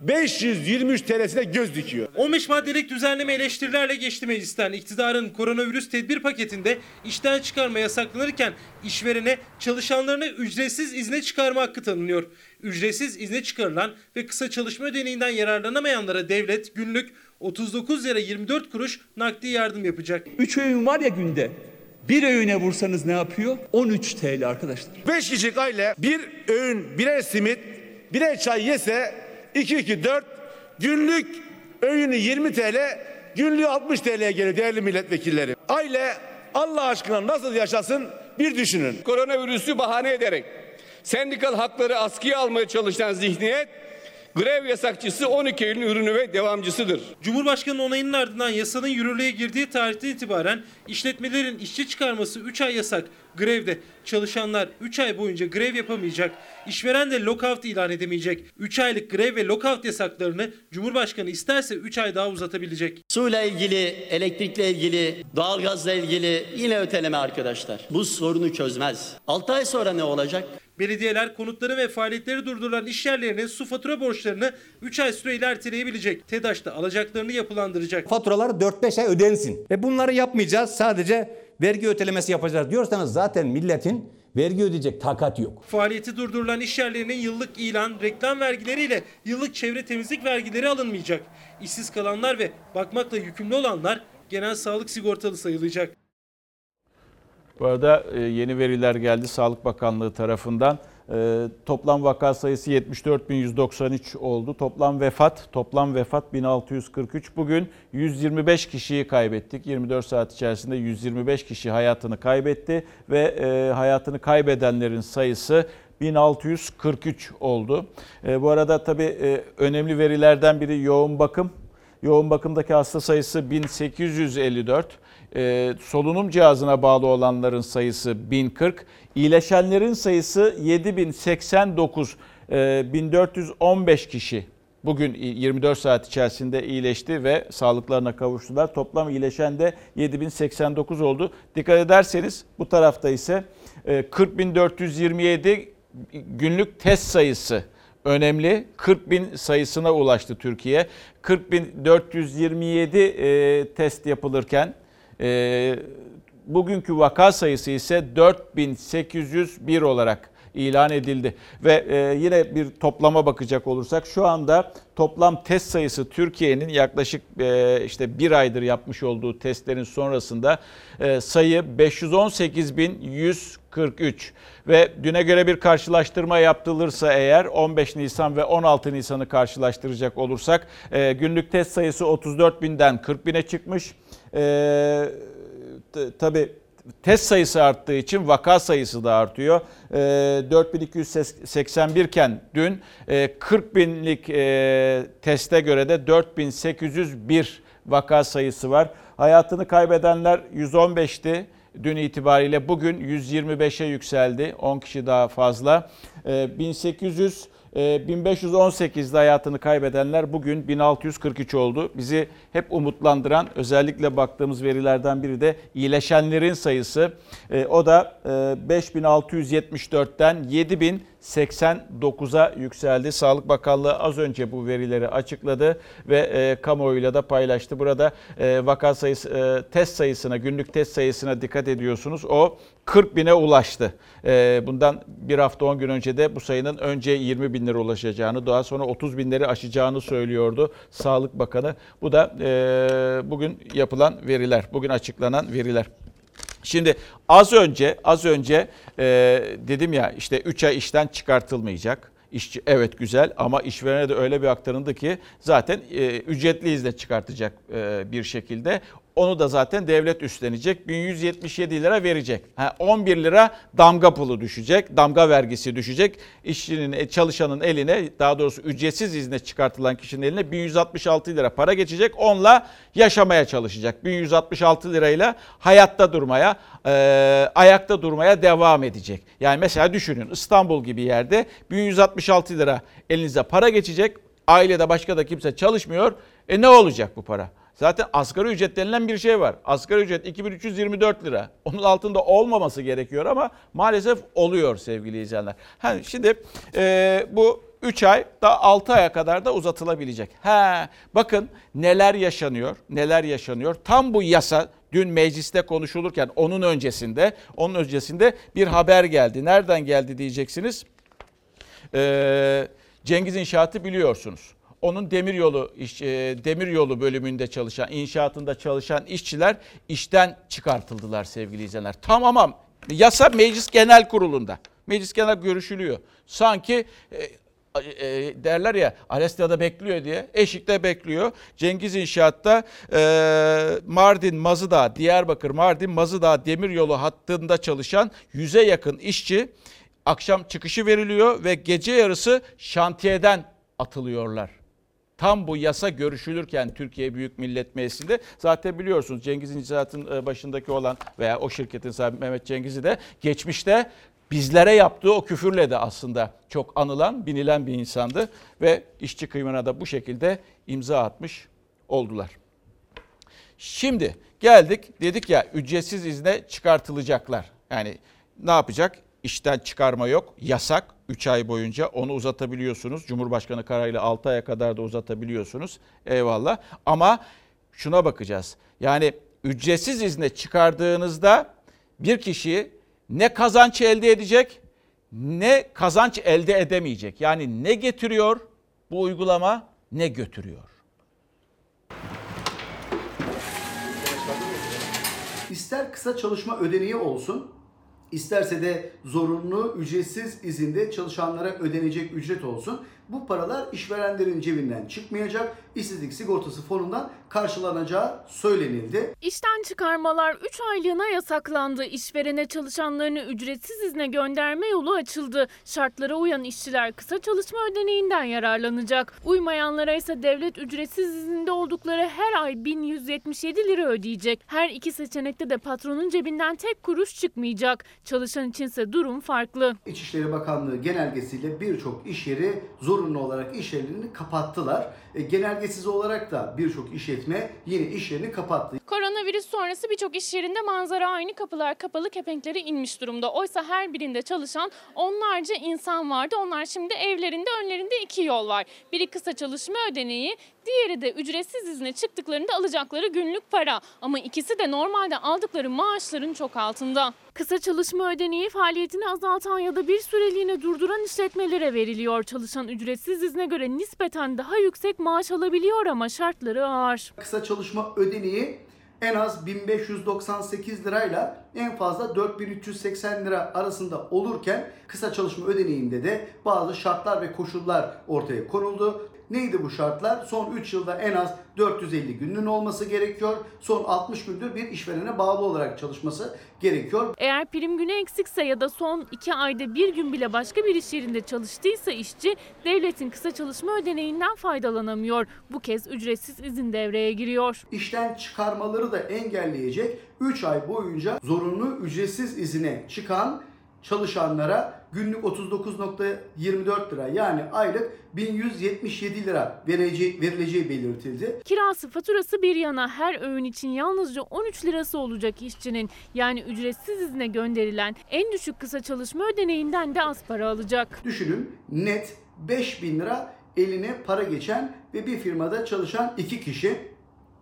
523 TL'sine göz dikiyor. 15 maddelik düzenleme eleştirilerle geçti meclisten. İktidarın koronavirüs tedbir paketinde işten çıkarma yasaklanırken işverene çalışanlarını ücretsiz izne çıkarma hakkı tanınıyor. Ücretsiz izne çıkarılan ve kısa çalışma ödeneğinden yararlanamayanlara devlet günlük 39 lira 24 kuruş nakdi yardım yapacak. 3 öğün var ya günde. Bir öğüne vursanız ne yapıyor? 13 TL arkadaşlar. 5 kişilik aile bir öğün birer simit birer çay yese 2 2 4 günlük öğünü 20 TL günlüğü 60 TL'ye geliyor değerli milletvekilleri. Aile Allah aşkına nasıl yaşasın bir düşünün. Koronavirüsü bahane ederek sendikal hakları askıya almaya çalışan zihniyet grev yasakçısı 12 Eylül ürünü ve devamcısıdır. Cumhurbaşkanının onayının ardından yasanın yürürlüğe girdiği tarihten itibaren işletmelerin işçi çıkarması 3 ay yasak. Grevde çalışanlar 3 ay boyunca grev yapamayacak. İşveren de lockout ilan edemeyecek. 3 aylık grev ve lockout yasaklarını Cumhurbaşkanı isterse 3 ay daha uzatabilecek. Suyla ilgili, elektrikle ilgili, doğalgazla ilgili yine öteleme arkadaşlar. Bu sorunu çözmez. 6 ay sonra ne olacak? Belediyeler konutları ve faaliyetleri durdurulan iş yerlerinin su fatura borçlarını 3 ay süreyle erteleyebilecek. TEDAŞ da alacaklarını yapılandıracak. Faturalar 4-5 ay ödensin. Ve bunları yapmayacağız. Sadece vergi ötelemesi yapacağız diyorsanız zaten milletin vergi ödeyecek takat yok. Faaliyeti durdurulan iş yerlerinin yıllık ilan, reklam vergileriyle yıllık çevre temizlik vergileri alınmayacak. İşsiz kalanlar ve bakmakla yükümlü olanlar genel sağlık sigortalı sayılacak. Bu arada e, yeni veriler geldi Sağlık Bakanlığı tarafından. E, Toplam vaka sayısı 74.193 oldu. Toplam vefat, toplam vefat 1643. Bugün 125 kişiyi kaybettik. 24 saat içerisinde 125 kişi hayatını kaybetti ve e, hayatını kaybedenlerin sayısı 1643 oldu. Bu arada tabii önemli verilerden biri yoğun bakım. Yoğun bakımdaki hasta sayısı 1854. E, solunum cihazına bağlı olanların sayısı 1040. İyileşenlerin sayısı 7089. E, 1415 kişi bugün 24 saat içerisinde iyileşti ve sağlıklarına kavuştular. Toplam iyileşen de 7089 oldu. Dikkat ederseniz bu tarafta ise e, 40427 günlük test sayısı önemli. 40 bin sayısına ulaştı Türkiye. 40 bin 427 e, test yapılırken e, bugünkü vaka sayısı ise 4801 olarak ilan edildi. Ve e, yine bir toplama bakacak olursak şu anda toplam test sayısı Türkiye'nin yaklaşık e, işte bir aydır yapmış olduğu testlerin sonrasında e, sayı 518.143 ve düne göre bir karşılaştırma yaptırılırsa eğer 15 Nisan ve 16 Nisan'ı karşılaştıracak olursak günlük test sayısı 34.000'den 40.000'e çıkmış. E, tabii test sayısı arttığı için vaka sayısı da artıyor. E, 4281 iken dün e, 40 binlik e, teste göre de 4801 vaka sayısı var. Hayatını kaybedenler 115'ti dün itibariyle bugün 125'e yükseldi. 10 kişi daha fazla. E, 1800 1518'de hayatını kaybedenler bugün 1643 oldu. Bizi hep umutlandıran özellikle baktığımız verilerden biri de iyileşenlerin sayısı. O da 5674'ten 89'a yükseldi. Sağlık Bakanlığı az önce bu verileri açıkladı ve e, kamuoyuyla da paylaştı. Burada e, vaka sayısı, e, test sayısına, günlük test sayısına dikkat ediyorsunuz. O 40 bine ulaştı. E, bundan bir hafta 10 gün önce de bu sayının önce 20 binlere ulaşacağını, daha sonra 30 binleri aşacağını söylüyordu Sağlık Bakanı. Bu da e, bugün yapılan veriler, bugün açıklanan veriler. Şimdi az önce az önce e, dedim ya işte 3 ay işten çıkartılmayacak. İşçi evet güzel ama işverene de öyle bir aktarıldı ki zaten e, ücretli izne çıkartacak e, bir şekilde. Onu da zaten devlet üstlenecek. 1177 lira verecek. Ha, 11 lira damga pulu düşecek. Damga vergisi düşecek. İşçinin, e, çalışanın eline daha doğrusu ücretsiz izne çıkartılan kişinin eline 1166 lira para geçecek. Onunla yaşamaya çalışacak. 1166 lirayla hayatta durmaya, e, ayakta durmaya devam edecek. Yani mesela düşünün İstanbul gibi yerde 1166 lira elinize para geçecek. Ailede başka da kimse çalışmıyor. E ne olacak bu para? Zaten asgari ücret denilen bir şey var. Asgari ücret 2324 lira. Onun altında olmaması gerekiyor ama maalesef oluyor sevgili izleyenler. Ha, şimdi e, bu 3 ay da 6 aya kadar da uzatılabilecek. He, bakın neler yaşanıyor, neler yaşanıyor. Tam bu yasa dün mecliste konuşulurken onun öncesinde, onun öncesinde bir haber geldi. Nereden geldi diyeceksiniz. Ee, Cengiz İnşaat'ı biliyorsunuz. Onun demiryolu iş, e, demiryolu bölümünde çalışan, inşaatında çalışan işçiler işten çıkartıldılar sevgili izleyenler. Tamam yasa Meclis Genel Kurulu'nda. Meclis Genel görüşülüyor. Sanki e, e, derler ya Alestya'da bekliyor diye. Eşik'te bekliyor. Cengiz İnşaat'ta e, Mardin, Mazıdağ, Diyarbakır, Mardin, Mazıdağ demiryolu hattında çalışan yüze yakın işçi akşam çıkışı veriliyor ve gece yarısı şantiyeden atılıyorlar. Tam bu yasa görüşülürken Türkiye Büyük Millet Meclisi'nde zaten biliyorsunuz Cengiz İnşaat'ın başındaki olan veya o şirketin sahibi Mehmet Cengiz'i de geçmişte bizlere yaptığı o küfürle de aslında çok anılan, binilen bir insandı ve işçi kıymına da bu şekilde imza atmış oldular. Şimdi geldik dedik ya ücretsiz izne çıkartılacaklar. Yani ne yapacak? İşten çıkarma yok, yasak 3 ay boyunca onu uzatabiliyorsunuz. Cumhurbaşkanı kararıyla 6 aya kadar da uzatabiliyorsunuz. Eyvallah. Ama şuna bakacağız. Yani ücretsiz izne çıkardığınızda bir kişi ne kazanç elde edecek ne kazanç elde edemeyecek. Yani ne getiriyor bu uygulama ne götürüyor. İster kısa çalışma ödeneği olsun, isterse de zorunlu ücretsiz izinde çalışanlara ödenecek ücret olsun. Bu paralar işverenlerin cebinden çıkmayacak, işsizlik sigortası fonundan karşılanacağı söylenildi. İşten çıkarmalar 3 aylığına yasaklandı. İşverene çalışanlarını ücretsiz izne gönderme yolu açıldı. Şartlara uyan işçiler kısa çalışma ödeneğinden yararlanacak. Uymayanlara ise devlet ücretsiz izinde oldukları her ay 1177 lira ödeyecek. Her iki seçenekte de patronun cebinden tek kuruş çıkmayacak. Çalışan içinse durum farklı. İçişleri Bakanlığı genelgesiyle birçok iş yeri zorunlu olarak iş yerlerini kapattılar. E, genelgesiz olarak da birçok işletme yine iş yerini kapattı. Koronavirüs sonrası birçok iş yerinde manzara aynı kapılar kapalı kepenkleri inmiş durumda. Oysa her birinde çalışan onlarca insan vardı. Onlar şimdi evlerinde önlerinde iki yol var. Biri kısa çalışma ödeneği, diğeri de ücretsiz izne çıktıklarında alacakları günlük para. Ama ikisi de normalde aldıkları maaşların çok altında. Kısa çalışma ödeneği faaliyetini azaltan ya da bir süreliğine durduran işletmelere veriliyor. Çalışan ücretsiz izne göre nispeten daha yüksek maaş alabiliyor ama şartları ağır. Kısa çalışma ödeneği en az 1598 lirayla en fazla 4380 lira arasında olurken kısa çalışma ödeneğinde de bazı şartlar ve koşullar ortaya konuldu. Neydi bu şartlar? Son 3 yılda en az 450 günün olması gerekiyor. Son 60 gündür bir işverene bağlı olarak çalışması gerekiyor. Eğer prim günü eksikse ya da son 2 ayda bir gün bile başka bir iş yerinde çalıştıysa işçi devletin kısa çalışma ödeneğinden faydalanamıyor. Bu kez ücretsiz izin devreye giriyor. İşten çıkarmaları da engelleyecek 3 ay boyunca zorunlu ücretsiz izine çıkan çalışanlara günlük 39.24 lira yani aylık 1177 lira vereceği, verileceği belirtildi. Kirası faturası bir yana her öğün için yalnızca 13 lirası olacak işçinin. Yani ücretsiz izne gönderilen en düşük kısa çalışma ödeneğinden de az para alacak. Düşünün net 5000 lira eline para geçen ve bir firmada çalışan iki kişi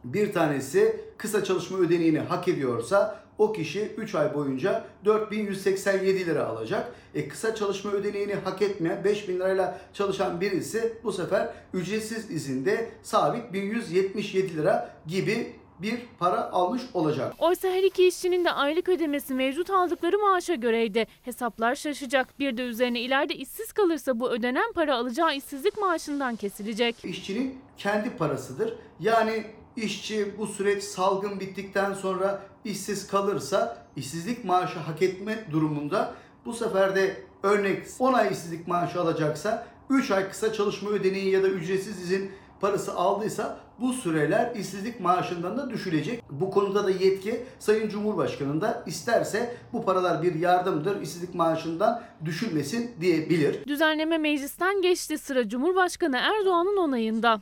bir tanesi kısa çalışma ödeneğini hak ediyorsa o kişi 3 ay boyunca 4187 lira alacak. E kısa çalışma ödeneğini hak etmeyen 5000 lirayla çalışan birisi bu sefer ücretsiz izinde sabit 1177 lira gibi bir para almış olacak. Oysa her iki işçinin de aylık ödemesi mevcut aldıkları maaşa göreydi. Hesaplar şaşacak. Bir de üzerine ileride işsiz kalırsa bu ödenen para alacağı işsizlik maaşından kesilecek. İşçinin kendi parasıdır. Yani işçi bu süreç salgın bittikten sonra işsiz kalırsa işsizlik maaşı hak etme durumunda bu sefer de örnek 10 ay işsizlik maaşı alacaksa 3 ay kısa çalışma ödeneği ya da ücretsiz izin parası aldıysa bu süreler işsizlik maaşından da düşülecek. Bu konuda da yetki Sayın Cumhurbaşkanı'nda isterse bu paralar bir yardımdır işsizlik maaşından düşülmesin diyebilir. Düzenleme meclisten geçti sıra Cumhurbaşkanı Erdoğan'ın onayında.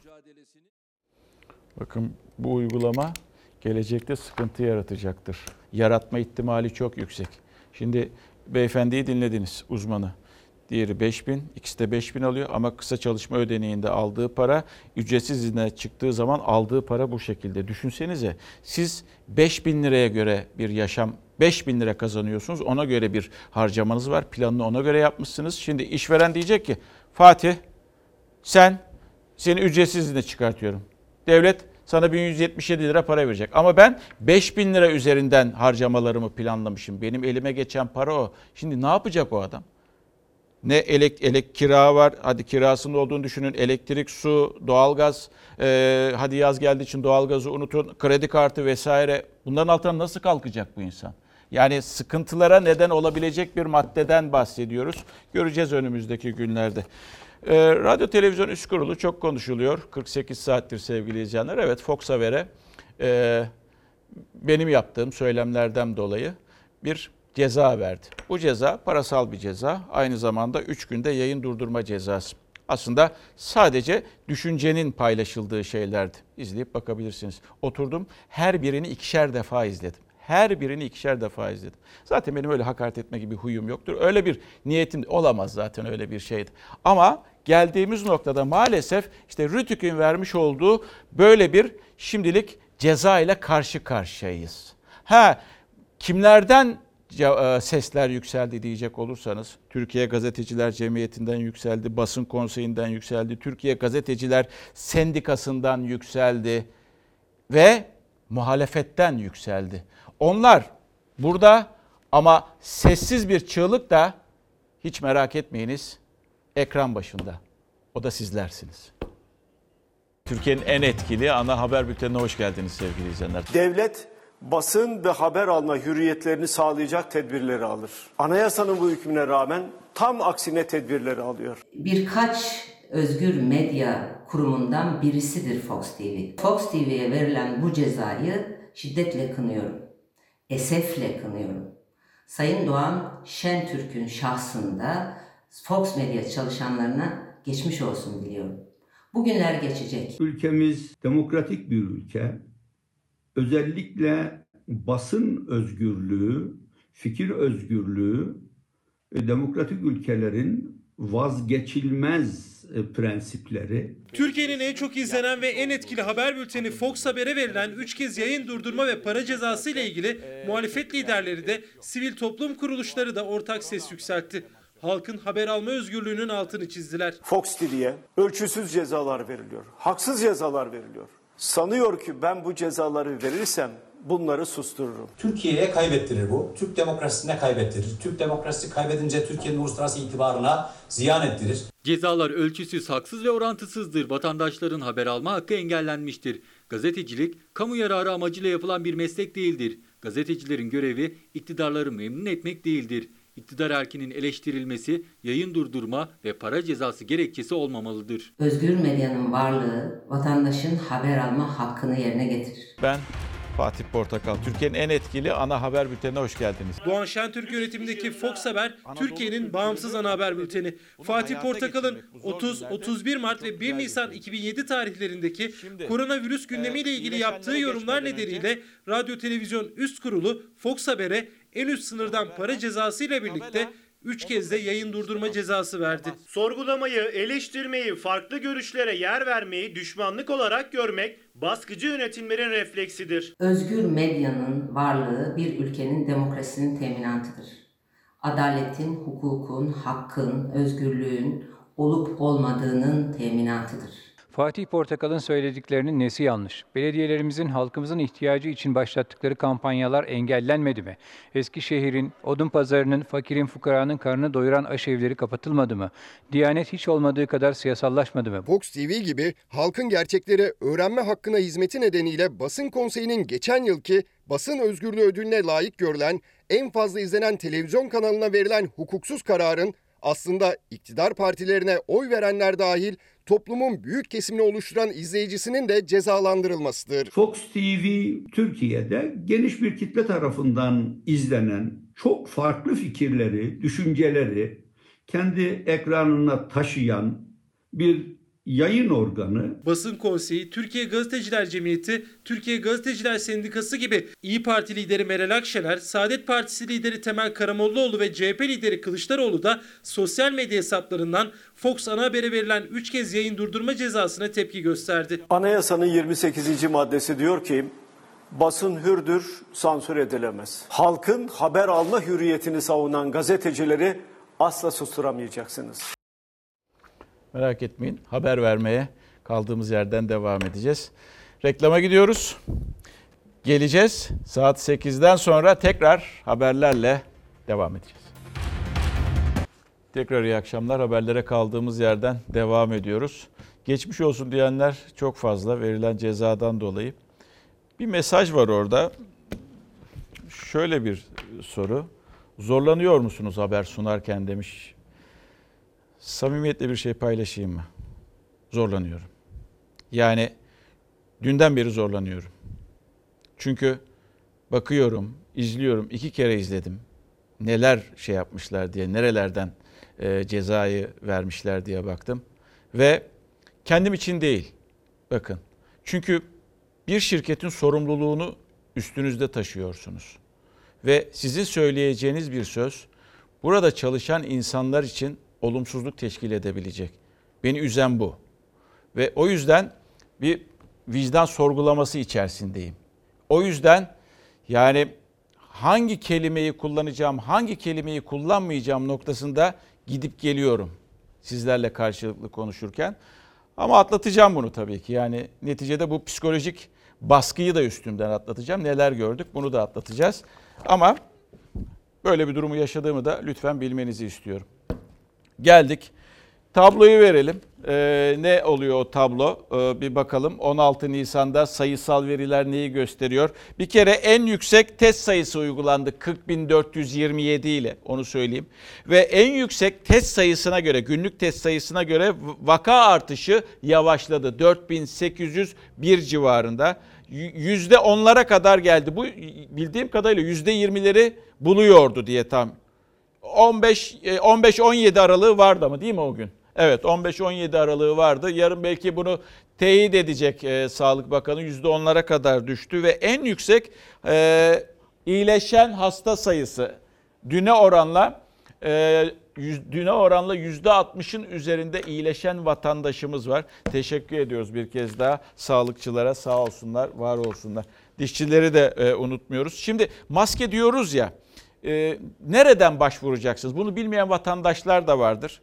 Bakın bu uygulama gelecekte sıkıntı yaratacaktır. Yaratma ihtimali çok yüksek. Şimdi beyefendiyi dinlediniz uzmanı. Diğeri 5000, ikisi de 5000 alıyor ama kısa çalışma ödeneğinde aldığı para ücretsiz izne çıktığı zaman aldığı para bu şekilde. Düşünsenize siz 5000 liraya göre bir yaşam 5000 lira kazanıyorsunuz. Ona göre bir harcamanız var. Planını ona göre yapmışsınız. Şimdi işveren diyecek ki Fatih sen seni ücretsiz izne çıkartıyorum. Devlet sana 1177 lira para verecek. Ama ben 5000 lira üzerinden harcamalarımı planlamışım. Benim elime geçen para o. Şimdi ne yapacak o adam? Ne elek, elek kira var. Hadi kirasının olduğunu düşünün. Elektrik, su, doğalgaz. Ee, hadi yaz geldiği için doğalgazı unutun. Kredi kartı vesaire. Bunların altından nasıl kalkacak bu insan? Yani sıkıntılara neden olabilecek bir maddeden bahsediyoruz. Göreceğiz önümüzdeki günlerde. Ee, Radyo Televizyon Üst Kurulu çok konuşuluyor. 48 saattir sevgili izleyenler. Evet Fox Haber'e e, benim yaptığım söylemlerden dolayı bir ceza verdi. Bu ceza parasal bir ceza. Aynı zamanda 3 günde yayın durdurma cezası. Aslında sadece düşüncenin paylaşıldığı şeylerdi. İzleyip bakabilirsiniz. Oturdum her birini ikişer defa izledim. Her birini ikişer defa izledim. Zaten benim öyle hakaret etme gibi huyum yoktur. Öyle bir niyetim olamaz zaten öyle bir şeydi. Ama geldiğimiz noktada maalesef işte Rütük'ün vermiş olduğu böyle bir şimdilik ceza ile karşı karşıyayız. Ha kimlerden e, sesler yükseldi diyecek olursanız Türkiye Gazeteciler Cemiyeti'nden yükseldi, basın konseyinden yükseldi, Türkiye Gazeteciler Sendikası'ndan yükseldi ve muhalefetten yükseldi. Onlar burada ama sessiz bir çığlık da hiç merak etmeyiniz ekran başında. O da sizlersiniz. Türkiye'nin en etkili ana haber bültenine hoş geldiniz sevgili izleyenler. Devlet basın ve haber alma hürriyetlerini sağlayacak tedbirleri alır. Anayasanın bu hükmüne rağmen tam aksine tedbirleri alıyor. Birkaç özgür medya kurumundan birisidir Fox TV. Fox TV'ye verilen bu cezayı şiddetle kınıyorum. Esefle kınıyorum. Sayın Doğan Şentürk'ün şahsında Fox Medya çalışanlarına geçmiş olsun diliyorum. Bugünler geçecek. Ülkemiz demokratik bir ülke. Özellikle basın özgürlüğü, fikir özgürlüğü demokratik ülkelerin vazgeçilmez prensipleri. Türkiye'nin en çok izlenen ve en etkili haber bülteni Fox Haber'e verilen 3 kez yayın durdurma ve para cezası ile ilgili muhalefet liderleri de sivil toplum kuruluşları da ortak ses yükseltti. Halkın haber alma özgürlüğünün altını çizdiler. Fox TV'ye ölçüsüz cezalar veriliyor. Haksız cezalar veriliyor. Sanıyor ki ben bu cezaları verirsem bunları sustururum. Türkiye'ye kaybettirir bu. Türk demokrasisine kaybettirir. Türk demokrasisi kaybedince Türkiye'nin uluslararası itibarına ziyan ettirir. Cezalar ölçüsüz, haksız ve orantısızdır. Vatandaşların haber alma hakkı engellenmiştir. Gazetecilik, kamu yararı amacıyla yapılan bir meslek değildir. Gazetecilerin görevi iktidarları memnun etmek değildir. İktidar erkinin eleştirilmesi, yayın durdurma ve para cezası gerekçesi olmamalıdır. Özgür medyanın varlığı vatandaşın haber alma hakkını yerine getirir. Ben Fatih Portakal, Türkiye'nin en etkili ana haber bültenine hoş geldiniz. Doğan Şentürk yönetimindeki Fox Haber, Türkiye'nin bağımsız ana haber bülteni. Fatih Portakal'ın 30, 31 Mart ve 1 Nisan 2007 tarihlerindeki koronavirüs gündemiyle ilgili yaptığı yorumlar nedeniyle Radyo Televizyon Üst Kurulu Fox Haber'e en üst sınırdan para cezası ile birlikte 3 kez de yayın durdurma cezası verdi. Sorgulamayı, eleştirmeyi, farklı görüşlere yer vermeyi düşmanlık olarak görmek baskıcı yönetimlerin refleksidir. Özgür medyanın varlığı bir ülkenin demokrasinin teminatıdır. Adaletin, hukukun, hakkın, özgürlüğün olup olmadığının teminatıdır. Fatih Portakal'ın söylediklerinin nesi yanlış? Belediyelerimizin halkımızın ihtiyacı için başlattıkları kampanyalar engellenmedi mi? Eskişehir'in, odun pazarının, fakirin, fukaranın karnını doyuran aşevleri kapatılmadı mı? Diyanet hiç olmadığı kadar siyasallaşmadı mı? Fox TV gibi halkın gerçekleri öğrenme hakkına hizmeti nedeniyle basın konseyinin geçen yılki basın özgürlüğü ödülüne layık görülen en fazla izlenen televizyon kanalına verilen hukuksuz kararın aslında iktidar partilerine oy verenler dahil toplumun büyük kesimini oluşturan izleyicisinin de cezalandırılmasıdır. Fox TV Türkiye'de geniş bir kitle tarafından izlenen çok farklı fikirleri, düşünceleri kendi ekranına taşıyan bir yayın organı. Basın Konseyi, Türkiye Gazeteciler Cemiyeti, Türkiye Gazeteciler Sendikası gibi İyi Parti lideri Meral Akşener, Saadet Partisi lideri Temel Karamollaoğlu ve CHP lideri Kılıçdaroğlu da sosyal medya hesaplarından Fox ana habere verilen 3 kez yayın durdurma cezasına tepki gösterdi. Anayasanın 28. maddesi diyor ki basın hürdür, sansür edilemez. Halkın haber alma hürriyetini savunan gazetecileri asla susturamayacaksınız. Merak etmeyin haber vermeye kaldığımız yerden devam edeceğiz. Reklama gidiyoruz. Geleceğiz. Saat 8'den sonra tekrar haberlerle devam edeceğiz. Tekrar iyi akşamlar. Haberlere kaldığımız yerden devam ediyoruz. Geçmiş olsun diyenler çok fazla verilen cezadan dolayı. Bir mesaj var orada. Şöyle bir soru. Zorlanıyor musunuz haber sunarken demiş samimiyetle bir şey paylaşayım mı? Zorlanıyorum. Yani dünden beri zorlanıyorum. Çünkü bakıyorum, izliyorum, iki kere izledim. Neler şey yapmışlar diye, nerelerden e, cezayı vermişler diye baktım. Ve kendim için değil, bakın. Çünkü bir şirketin sorumluluğunu üstünüzde taşıyorsunuz. Ve sizin söyleyeceğiniz bir söz burada çalışan insanlar için olumsuzluk teşkil edebilecek. Beni üzen bu. Ve o yüzden bir vicdan sorgulaması içerisindeyim. O yüzden yani hangi kelimeyi kullanacağım, hangi kelimeyi kullanmayacağım noktasında gidip geliyorum sizlerle karşılıklı konuşurken. Ama atlatacağım bunu tabii ki. Yani neticede bu psikolojik baskıyı da üstümden atlatacağım. Neler gördük bunu da atlatacağız. Ama böyle bir durumu yaşadığımı da lütfen bilmenizi istiyorum. Geldik. Tabloyu verelim. Ee, ne oluyor o tablo? Ee, bir bakalım. 16 Nisan'da sayısal veriler neyi gösteriyor? Bir kere en yüksek test sayısı uygulandı 40.427 ile onu söyleyeyim. Ve en yüksek test sayısına göre günlük test sayısına göre vaka artışı yavaşladı. 4801 civarında. Yüzde onlara kadar geldi. Bu bildiğim kadarıyla yüzde 20'leri buluyordu diye tam 15 15-17 aralığı vardı ama değil mi o gün? Evet 15-17 aralığı vardı. Yarın belki bunu teyit edecek e, Sağlık Bakanı %10'lara kadar düştü ve en yüksek e, iyileşen hasta sayısı düne oranla e, yüz, düne oranla %60'ın üzerinde iyileşen vatandaşımız var. Teşekkür ediyoruz bir kez daha sağlıkçılara sağ olsunlar, var olsunlar. Dişçileri de e, unutmuyoruz. Şimdi maske diyoruz ya e, nereden başvuracaksınız? Bunu bilmeyen vatandaşlar da vardır.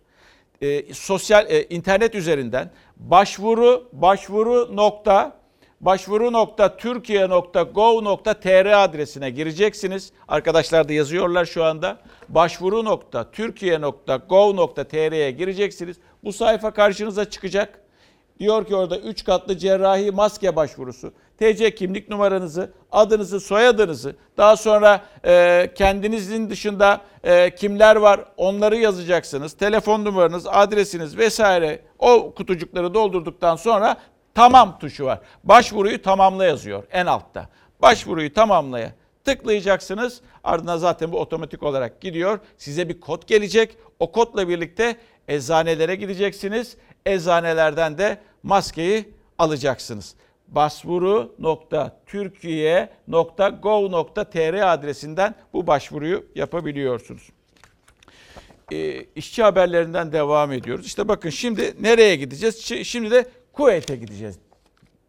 E, sosyal e, internet üzerinden başvuru başvuru nokta başvuru nokta Türkiye nokta gov nokta tr adresine gireceksiniz. Arkadaşlar da yazıyorlar şu anda. Başvuru nokta Türkiye nokta gov nokta tr'ye gireceksiniz. Bu sayfa karşınıza çıkacak. Diyor ki orada 3 katlı cerrahi maske başvurusu. TC kimlik numaranızı, adınızı, soyadınızı, daha sonra e, kendinizin dışında e, kimler var onları yazacaksınız. Telefon numaranız, adresiniz vesaire o kutucukları doldurduktan sonra tamam tuşu var. Başvuruyu tamamla yazıyor en altta. Başvuruyu tamamlaya tıklayacaksınız. Ardından zaten bu otomatik olarak gidiyor. Size bir kod gelecek. O kodla birlikte eczanelere gideceksiniz. Eczanelerden de maskeyi alacaksınız. başvuru.türkiye.gov.tr adresinden bu başvuruyu yapabiliyorsunuz. E, işçi haberlerinden devam ediyoruz. İşte bakın şimdi nereye gideceğiz? Şi- Şimdi de Kuveyt'e gideceğiz.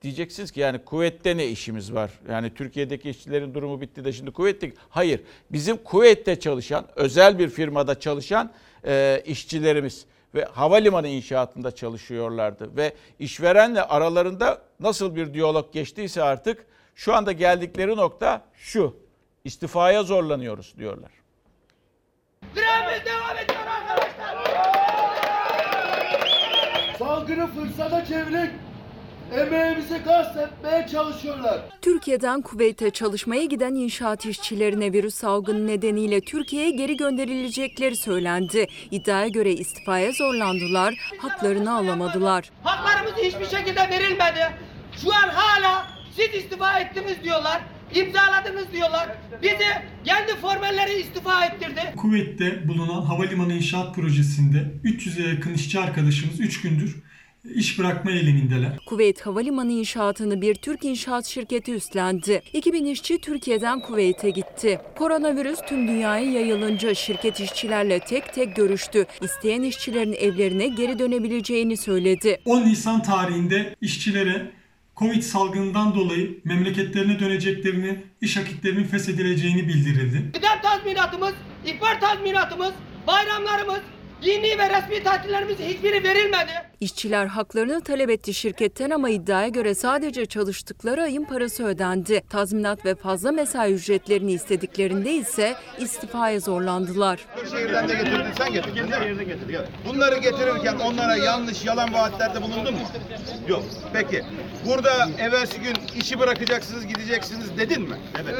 Diyeceksiniz ki yani Kuveyt'te ne işimiz var? Yani Türkiye'deki işçilerin durumu bitti de şimdi Kuveyt'te... Hayır, bizim Kuveyt'te çalışan, özel bir firmada çalışan e, işçilerimiz ve havalimanı inşaatında çalışıyorlardı. Ve işverenle aralarında nasıl bir diyalog geçtiyse artık şu anda geldikleri nokta şu. İstifaya zorlanıyoruz diyorlar. Direnimiz devam ediyor arkadaşlar. Salgını fırsata çevirip emeğimizi gasp etmeye çalışıyorlar. Türkiye'den Kuveyt'e çalışmaya giden inşaat işçilerine virüs salgını nedeniyle Türkiye'ye geri gönderilecekleri söylendi. İddiaya göre istifaya zorlandılar, haklarını alamadılar. Haklarımız hiçbir şekilde verilmedi. Şu an hala siz istifa ettiniz diyorlar. imzaladınız diyorlar. Bizi kendi formelleri istifa ettirdi. Kuveyt'te bulunan havalimanı inşaat projesinde 300'e yakın işçi arkadaşımız 3 gündür iş bırakma eylemindeler. Kuveyt Havalimanı inşaatını bir Türk inşaat şirketi üstlendi. 2000 işçi Türkiye'den Kuveyt'e gitti. Koronavirüs tüm dünyaya yayılınca şirket işçilerle tek tek görüştü. İsteyen işçilerin evlerine geri dönebileceğini söyledi. 10 Nisan tarihinde işçilere Covid salgından dolayı memleketlerine döneceklerini, iş akitlerinin feshedileceğini bildirildi. Kıdem tazminatımız, ihbar tazminatımız, bayramlarımız, dini ve resmi tatillerimiz hiçbiri verilmedi. İşçiler haklarını talep etti şirketten ama iddiaya göre sadece çalıştıkları ayın parası ödendi. Tazminat ve fazla mesai ücretlerini istediklerinde ise istifaya zorlandılar. Şehirden de getirdin sen getirdin değil mi? Bunları getirirken onlara yanlış yalan vaatlerde bulundun mu? Yok. Peki. Burada evvelsi gün işi bırakacaksınız gideceksiniz dedin mi? Evet.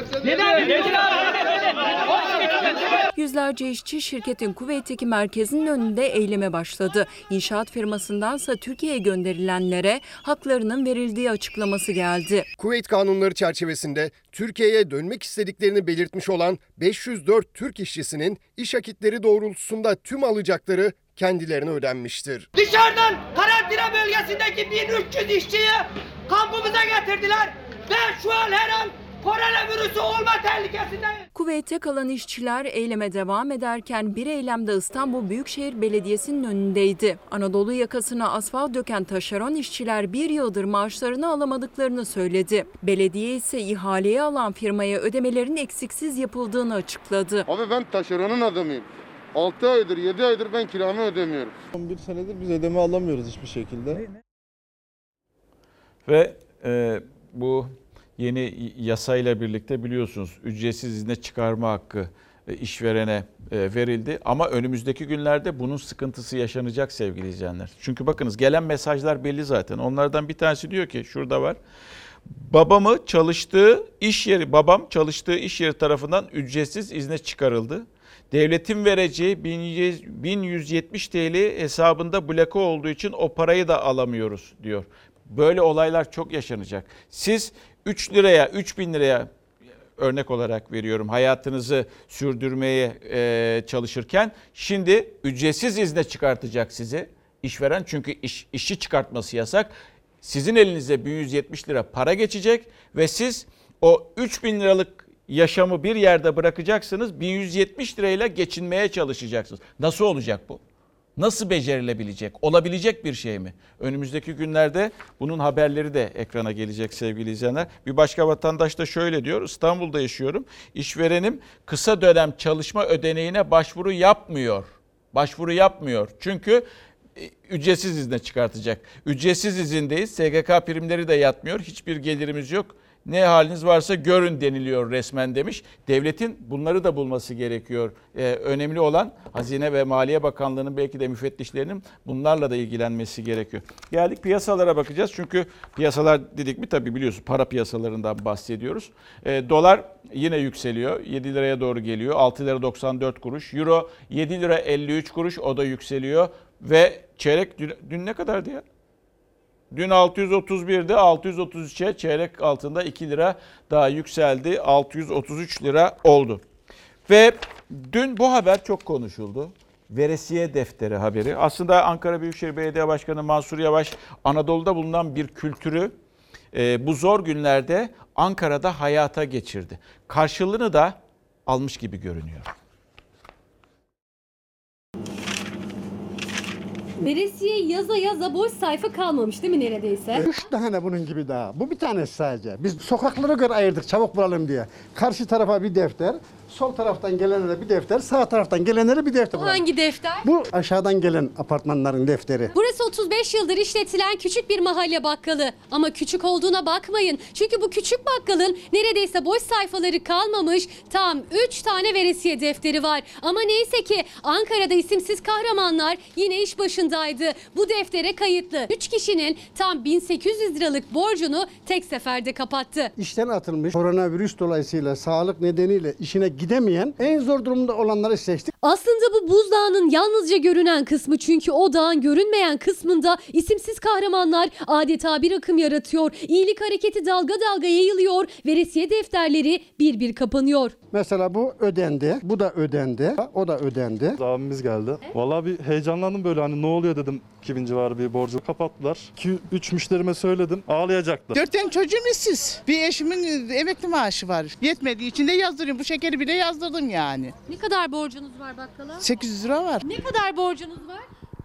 Yüzlerce işçi şirketin Kuveyt'teki merkezinin önünde eyleme başladı. İnşaat firmasındansa Türkiye'ye gönderilenlere haklarının verildiği açıklaması geldi. Kuveyt kanunları çerçevesinde Türkiye'ye dönmek istediklerini belirtmiş olan 504 Türk işçisinin iş akitleri doğrultusunda tüm alacakları kendilerine ödenmiştir. Dışarıdan karantina bölgesindeki 1300 işçiyi kampımıza getirdiler. Ve şu an her an koronavirüsü olma tehlikesindeyiz. Kuveyt'te kalan işçiler eyleme devam ederken bir eylemde İstanbul Büyükşehir Belediyesi'nin önündeydi. Anadolu yakasına asfalt döken taşeron işçiler bir yıldır maaşlarını alamadıklarını söyledi. Belediye ise ihaleyi alan firmaya ödemelerin eksiksiz yapıldığını açıkladı. Abi ben taşeronun adamıyım. 6 aydır 7 aydır ben kiramı ödemiyorum. 11 senedir biz ödeme alamıyoruz hiçbir şekilde. Ve e, bu yeni yasayla birlikte biliyorsunuz ücretsiz izne çıkarma hakkı e, işverene e, verildi. Ama önümüzdeki günlerde bunun sıkıntısı yaşanacak sevgili izleyenler. Çünkü bakınız gelen mesajlar belli zaten. Onlardan bir tanesi diyor ki şurada var. Babamı çalıştığı iş yeri, babam çalıştığı iş yeri tarafından ücretsiz izne çıkarıldı. Devletin vereceği 1170 TL hesabında bloke olduğu için o parayı da alamıyoruz diyor. Böyle olaylar çok yaşanacak. Siz 3 liraya, 3 bin liraya örnek olarak veriyorum hayatınızı sürdürmeye e, çalışırken şimdi ücretsiz izne çıkartacak sizi işveren çünkü iş, işçi çıkartması yasak. Sizin elinize 1170 lira para geçecek ve siz o 3000 liralık yaşamı bir yerde bırakacaksınız 1170 lirayla geçinmeye çalışacaksınız. Nasıl olacak bu? Nasıl becerilebilecek? Olabilecek bir şey mi? Önümüzdeki günlerde bunun haberleri de ekrana gelecek sevgili izleyenler. Bir başka vatandaş da şöyle diyor. İstanbul'da yaşıyorum. İşverenim kısa dönem çalışma ödeneğine başvuru yapmıyor. Başvuru yapmıyor. Çünkü e, ücretsiz izne çıkartacak. Ücretsiz izindeyiz. SGK primleri de yatmıyor. Hiçbir gelirimiz yok. Ne haliniz varsa görün deniliyor resmen demiş. Devletin bunları da bulması gerekiyor. Ee, önemli olan Hazine ve Maliye Bakanlığı'nın belki de müfettişlerinin bunlarla da ilgilenmesi gerekiyor. Geldik piyasalara bakacağız. Çünkü piyasalar dedik mi tabii biliyorsunuz para piyasalarından bahsediyoruz. Ee, dolar yine yükseliyor. 7 liraya doğru geliyor. 6 lira 94 kuruş. Euro 7 lira 53 kuruş o da yükseliyor. Ve çeyrek dün, dün ne kadardı ya? Dün 631'de 633'e çeyrek altında 2 lira daha yükseldi. 633 lira oldu. Ve dün bu haber çok konuşuldu. Veresiye defteri haberi. Aslında Ankara Büyükşehir Belediye Başkanı Mansur Yavaş Anadolu'da bulunan bir kültürü e, bu zor günlerde Ankara'da hayata geçirdi. Karşılığını da almış gibi görünüyor. Veresiye yaza yaza boş sayfa kalmamış değil mi neredeyse? Üç tane bunun gibi daha. Bu bir tanesi sadece. Biz sokaklara göre ayırdık çabuk bulalım diye. Karşı tarafa bir defter, sol taraftan gelenlere bir defter, sağ taraftan gelenlere bir defter. Bu hangi defter? Bu aşağıdan gelen apartmanların defteri. Burası 35 yıldır işletilen küçük bir mahalle bakkalı. Ama küçük olduğuna bakmayın. Çünkü bu küçük bakkalın neredeyse boş sayfaları kalmamış. Tam 3 tane veresiye defteri var. Ama neyse ki Ankara'da isimsiz kahramanlar yine iş başındaydı. Bu deftere kayıtlı. 3 kişinin tam 1800 liralık borcunu tek seferde kapattı. İşten atılmış, koronavirüs dolayısıyla sağlık nedeniyle işine gidemeyen en zor durumda olanları seçtik. Aslında bu buzdağının yalnızca görünen kısmı çünkü o dağın görünmeyen kısmında isimsiz kahramanlar adeta bir akım yaratıyor. İyilik hareketi dalga dalga yayılıyor. Veresiye defterleri bir bir kapanıyor. Mesela bu ödendi, bu da ödendi, o da ödendi. Abimiz geldi. Vallahi bir heyecanlandım böyle hani ne oluyor dedim 2000 civarı bir borcu kapattılar. 2-3 müşterime söyledim ağlayacaklar. Dört tane çocuğum işsiz. Bir eşimin emekli maaşı var. Yetmediği için de yazdırıyorum. Bu şekeri bile yazdırdım yani. Ne kadar borcunuz var bakkala? 800 lira var. Ne kadar borcunuz var?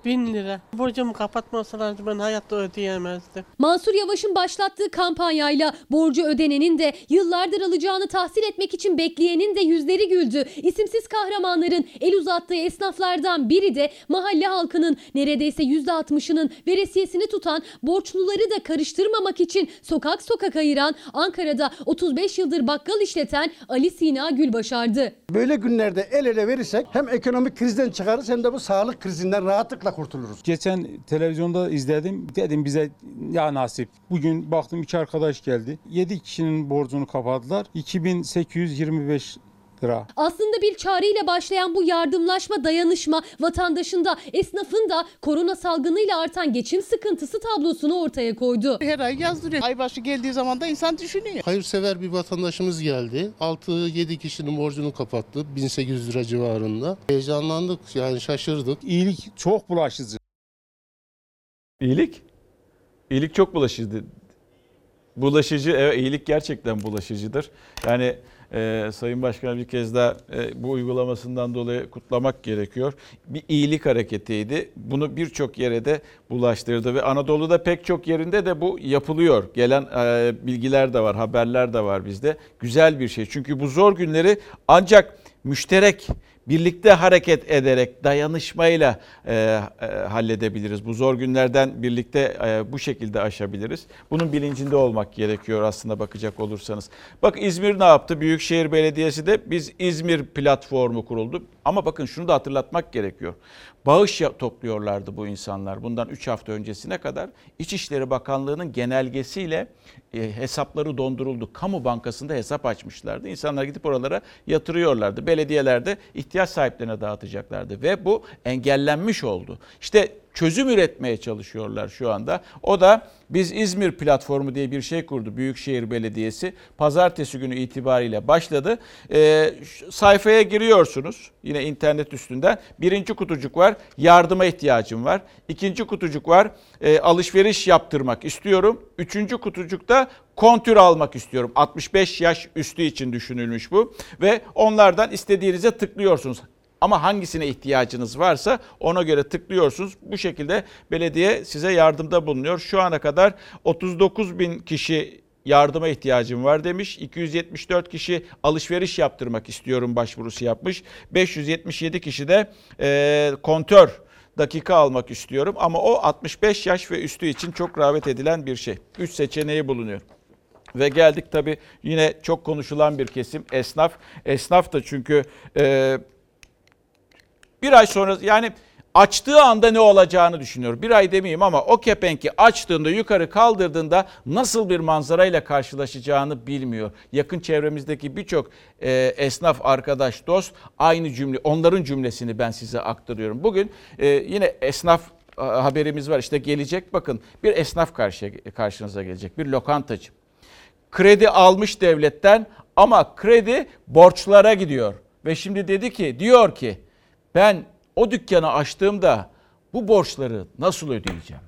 1000 lira. Borcumu kapatmasalardı ben hayatta ödeyemezdim. Mansur Yavaş'ın başlattığı kampanyayla borcu ödenenin de yıllardır alacağını tahsil etmek için bekleyenin de yüzleri güldü. İsimsiz kahramanların el uzattığı esnaflardan biri de mahalle halkının neredeyse %60'ının veresiyesini tutan borçluları da karıştırmamak için sokak sokak ayıran Ankara'da 35 yıldır bakkal işleten Ali Sina Gülbaşar'dı. Böyle günlerde el ele verirsek hem ekonomik krizden çıkarız hem de bu sağlık krizinden rahatlıkla kurtuluruz. Geçen televizyonda izledim. Dedim bize ya nasip. Bugün baktım iki arkadaş geldi. 7 kişinin borcunu kapattılar. 2825 lira. Aslında bir çağrıyla başlayan bu yardımlaşma, dayanışma vatandaşın da esnafın da korona salgınıyla artan geçim sıkıntısı tablosunu ortaya koydu. Her ay yazdırıyor. Aybaşı geldiği zaman da insan düşünüyor. Hayırsever bir vatandaşımız geldi. 6-7 kişinin borcunu kapattı. 1800 lira civarında. Heyecanlandık yani şaşırdık. İyilik çok bulaşıcı. İyilik? İyilik çok bulaşıcı. Bulaşıcı, evet iyilik gerçekten bulaşıcıdır. Yani e, Sayın Başkan bir kez daha e, bu uygulamasından dolayı kutlamak gerekiyor. Bir iyilik hareketiydi. Bunu birçok yere de bulaştırdı ve Anadolu'da pek çok yerinde de bu yapılıyor. Gelen e, bilgiler de var, haberler de var bizde. Güzel bir şey. Çünkü bu zor günleri ancak müşterek birlikte hareket ederek dayanışmayla e, e, halledebiliriz. Bu zor günlerden birlikte e, bu şekilde aşabiliriz. Bunun bilincinde olmak gerekiyor aslında bakacak olursanız. Bak İzmir ne yaptı? Büyükşehir Belediyesi de biz İzmir platformu kuruldu. Ama bakın şunu da hatırlatmak gerekiyor. Bağış topluyorlardı bu insanlar. Bundan 3 hafta öncesine kadar İçişleri Bakanlığı'nın genelgesiyle e, hesapları donduruldu. Kamu bankasında hesap açmışlardı. İnsanlar gidip oralara yatırıyorlardı. Belediyelerde ihtiyaç sahiplerine dağıtacaklardı ve bu engellenmiş oldu. İşte çözüm üretmeye çalışıyorlar şu anda. O da biz İzmir platformu diye bir şey kurdu Büyükşehir Belediyesi. Pazartesi günü itibariyle başladı. E, sayfaya giriyorsunuz yine internet üstünden. Birinci kutucuk var yardıma ihtiyacım var. İkinci kutucuk var e, alışveriş yaptırmak istiyorum. Üçüncü kutucukta kontür almak istiyorum. 65 yaş üstü için düşünülmüş bu. Ve onlardan istediğinize tıklıyorsunuz. Ama hangisine ihtiyacınız varsa ona göre tıklıyorsunuz. Bu şekilde belediye size yardımda bulunuyor. Şu ana kadar 39 bin kişi yardıma ihtiyacım var demiş. 274 kişi alışveriş yaptırmak istiyorum başvurusu yapmış. 577 kişi de e, kontör dakika almak istiyorum. Ama o 65 yaş ve üstü için çok rağbet edilen bir şey. 3 seçeneği bulunuyor. Ve geldik tabii yine çok konuşulan bir kesim esnaf. Esnaf da çünkü... E, bir ay sonra yani açtığı anda ne olacağını düşünüyor. Bir ay demeyeyim ama o kepenki açtığında yukarı kaldırdığında nasıl bir manzarayla karşılaşacağını bilmiyor. Yakın çevremizdeki birçok e, esnaf arkadaş dost aynı cümle onların cümlesini ben size aktarıyorum. Bugün e, yine esnaf a, haberimiz var. İşte gelecek bakın bir esnaf karşıya, karşınıza gelecek. Bir lokantacı. Kredi almış devletten ama kredi borçlara gidiyor. Ve şimdi dedi ki diyor ki ben o dükkanı açtığımda bu borçları nasıl ödeyeceğim?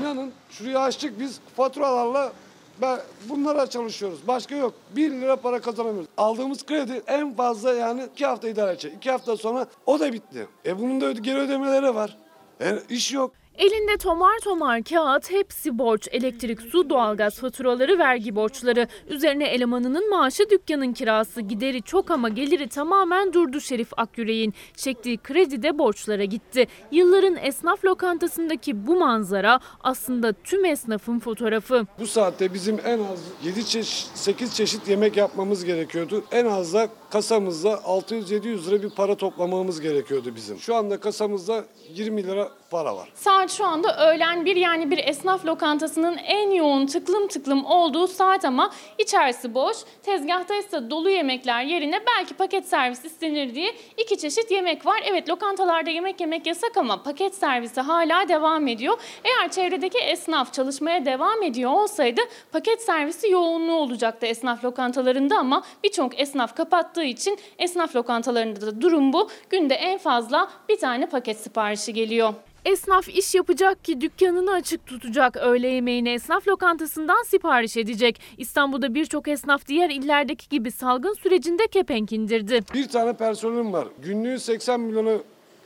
İnanın şurayı açtık biz faturalarla ben bunlara çalışıyoruz. Başka yok. 1 lira para kazanamıyoruz. Aldığımız kredi en fazla yani 2 hafta idare edecek. 2 hafta sonra o da bitti. E bunun da geri ödemeleri var. E, iş yok. Elinde tomar tomar kağıt, hepsi borç. Elektrik, su, doğalgaz faturaları, vergi borçları. Üzerine elemanının maaşı, dükkanın kirası. Gideri çok ama geliri tamamen durdu Şerif Akyürek'in. Çektiği kredi de borçlara gitti. Yılların esnaf lokantasındaki bu manzara aslında tüm esnafın fotoğrafı. Bu saatte bizim en az 7 çeşit, 8 çeşit yemek yapmamız gerekiyordu. En az da kasamızda 600-700 lira bir para toplamamız gerekiyordu bizim. Şu anda kasamızda 20 lira para var. Saat şu anda öğlen bir yani bir esnaf lokantasının en yoğun tıklım tıklım olduğu saat ama içerisi boş. Tezgahta ise dolu yemekler yerine belki paket servis istenir diye iki çeşit yemek var. Evet lokantalarda yemek yemek yasak ama paket servisi hala devam ediyor. Eğer çevredeki esnaf çalışmaya devam ediyor olsaydı paket servisi yoğunluğu olacaktı esnaf lokantalarında ama birçok esnaf kapattığı için esnaf lokantalarında da durum bu. Günde en fazla bir tane paket siparişi geliyor. Esnaf iş yapacak ki dükkanını açık tutacak. Öğle yemeğini esnaf lokantasından sipariş edecek. İstanbul'da birçok esnaf diğer illerdeki gibi salgın sürecinde kepenk indirdi. Bir tane personelim var. Günlüğü 80 milyona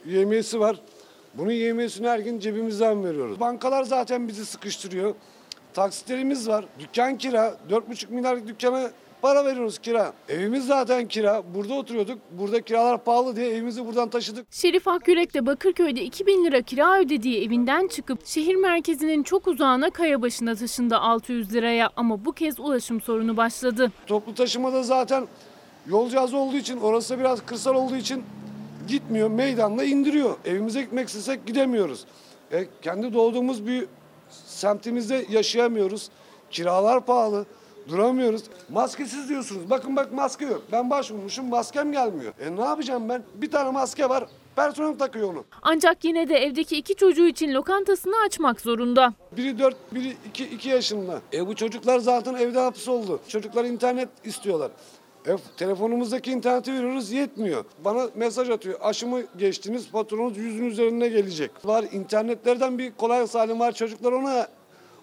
yemiyesi var. Bunun yemiyesini her gün cebimizden veriyoruz. Bankalar zaten bizi sıkıştırıyor. Taksitlerimiz var. Dükkan kira. 4,5 milyar dükkana para veriyoruz kira. Evimiz zaten kira. Burada oturuyorduk. Burada kiralar pahalı diye evimizi buradan taşıdık. Şerif Akyürek de Bakırköy'de 2000 lira kira ödediği evinden çıkıp şehir merkezinin çok uzağına Kayabaşı'na taşındı 600 liraya ama bu kez ulaşım sorunu başladı. Toplu taşımada zaten yol cihazı olduğu için orası biraz kırsal olduğu için gitmiyor. Meydanla indiriyor. Evimize gitmek istesek gidemiyoruz. E, kendi doğduğumuz bir semtimizde yaşayamıyoruz. Kiralar pahalı. Duramıyoruz. Maskesiz diyorsunuz. Bakın bak maske yok. Ben başvurmuşum maskem gelmiyor. E ne yapacağım ben? Bir tane maske var. Personel takıyor onu. Ancak yine de evdeki iki çocuğu için lokantasını açmak zorunda. Biri 4, biri 2, 2 yaşında. E bu çocuklar zaten evde hapis oldu. Çocuklar internet istiyorlar. E, telefonumuzdaki interneti veriyoruz yetmiyor. Bana mesaj atıyor. Aşımı geçtiniz faturanız yüzün üzerine gelecek. Var internetlerden bir kolay salim var. Çocuklar ona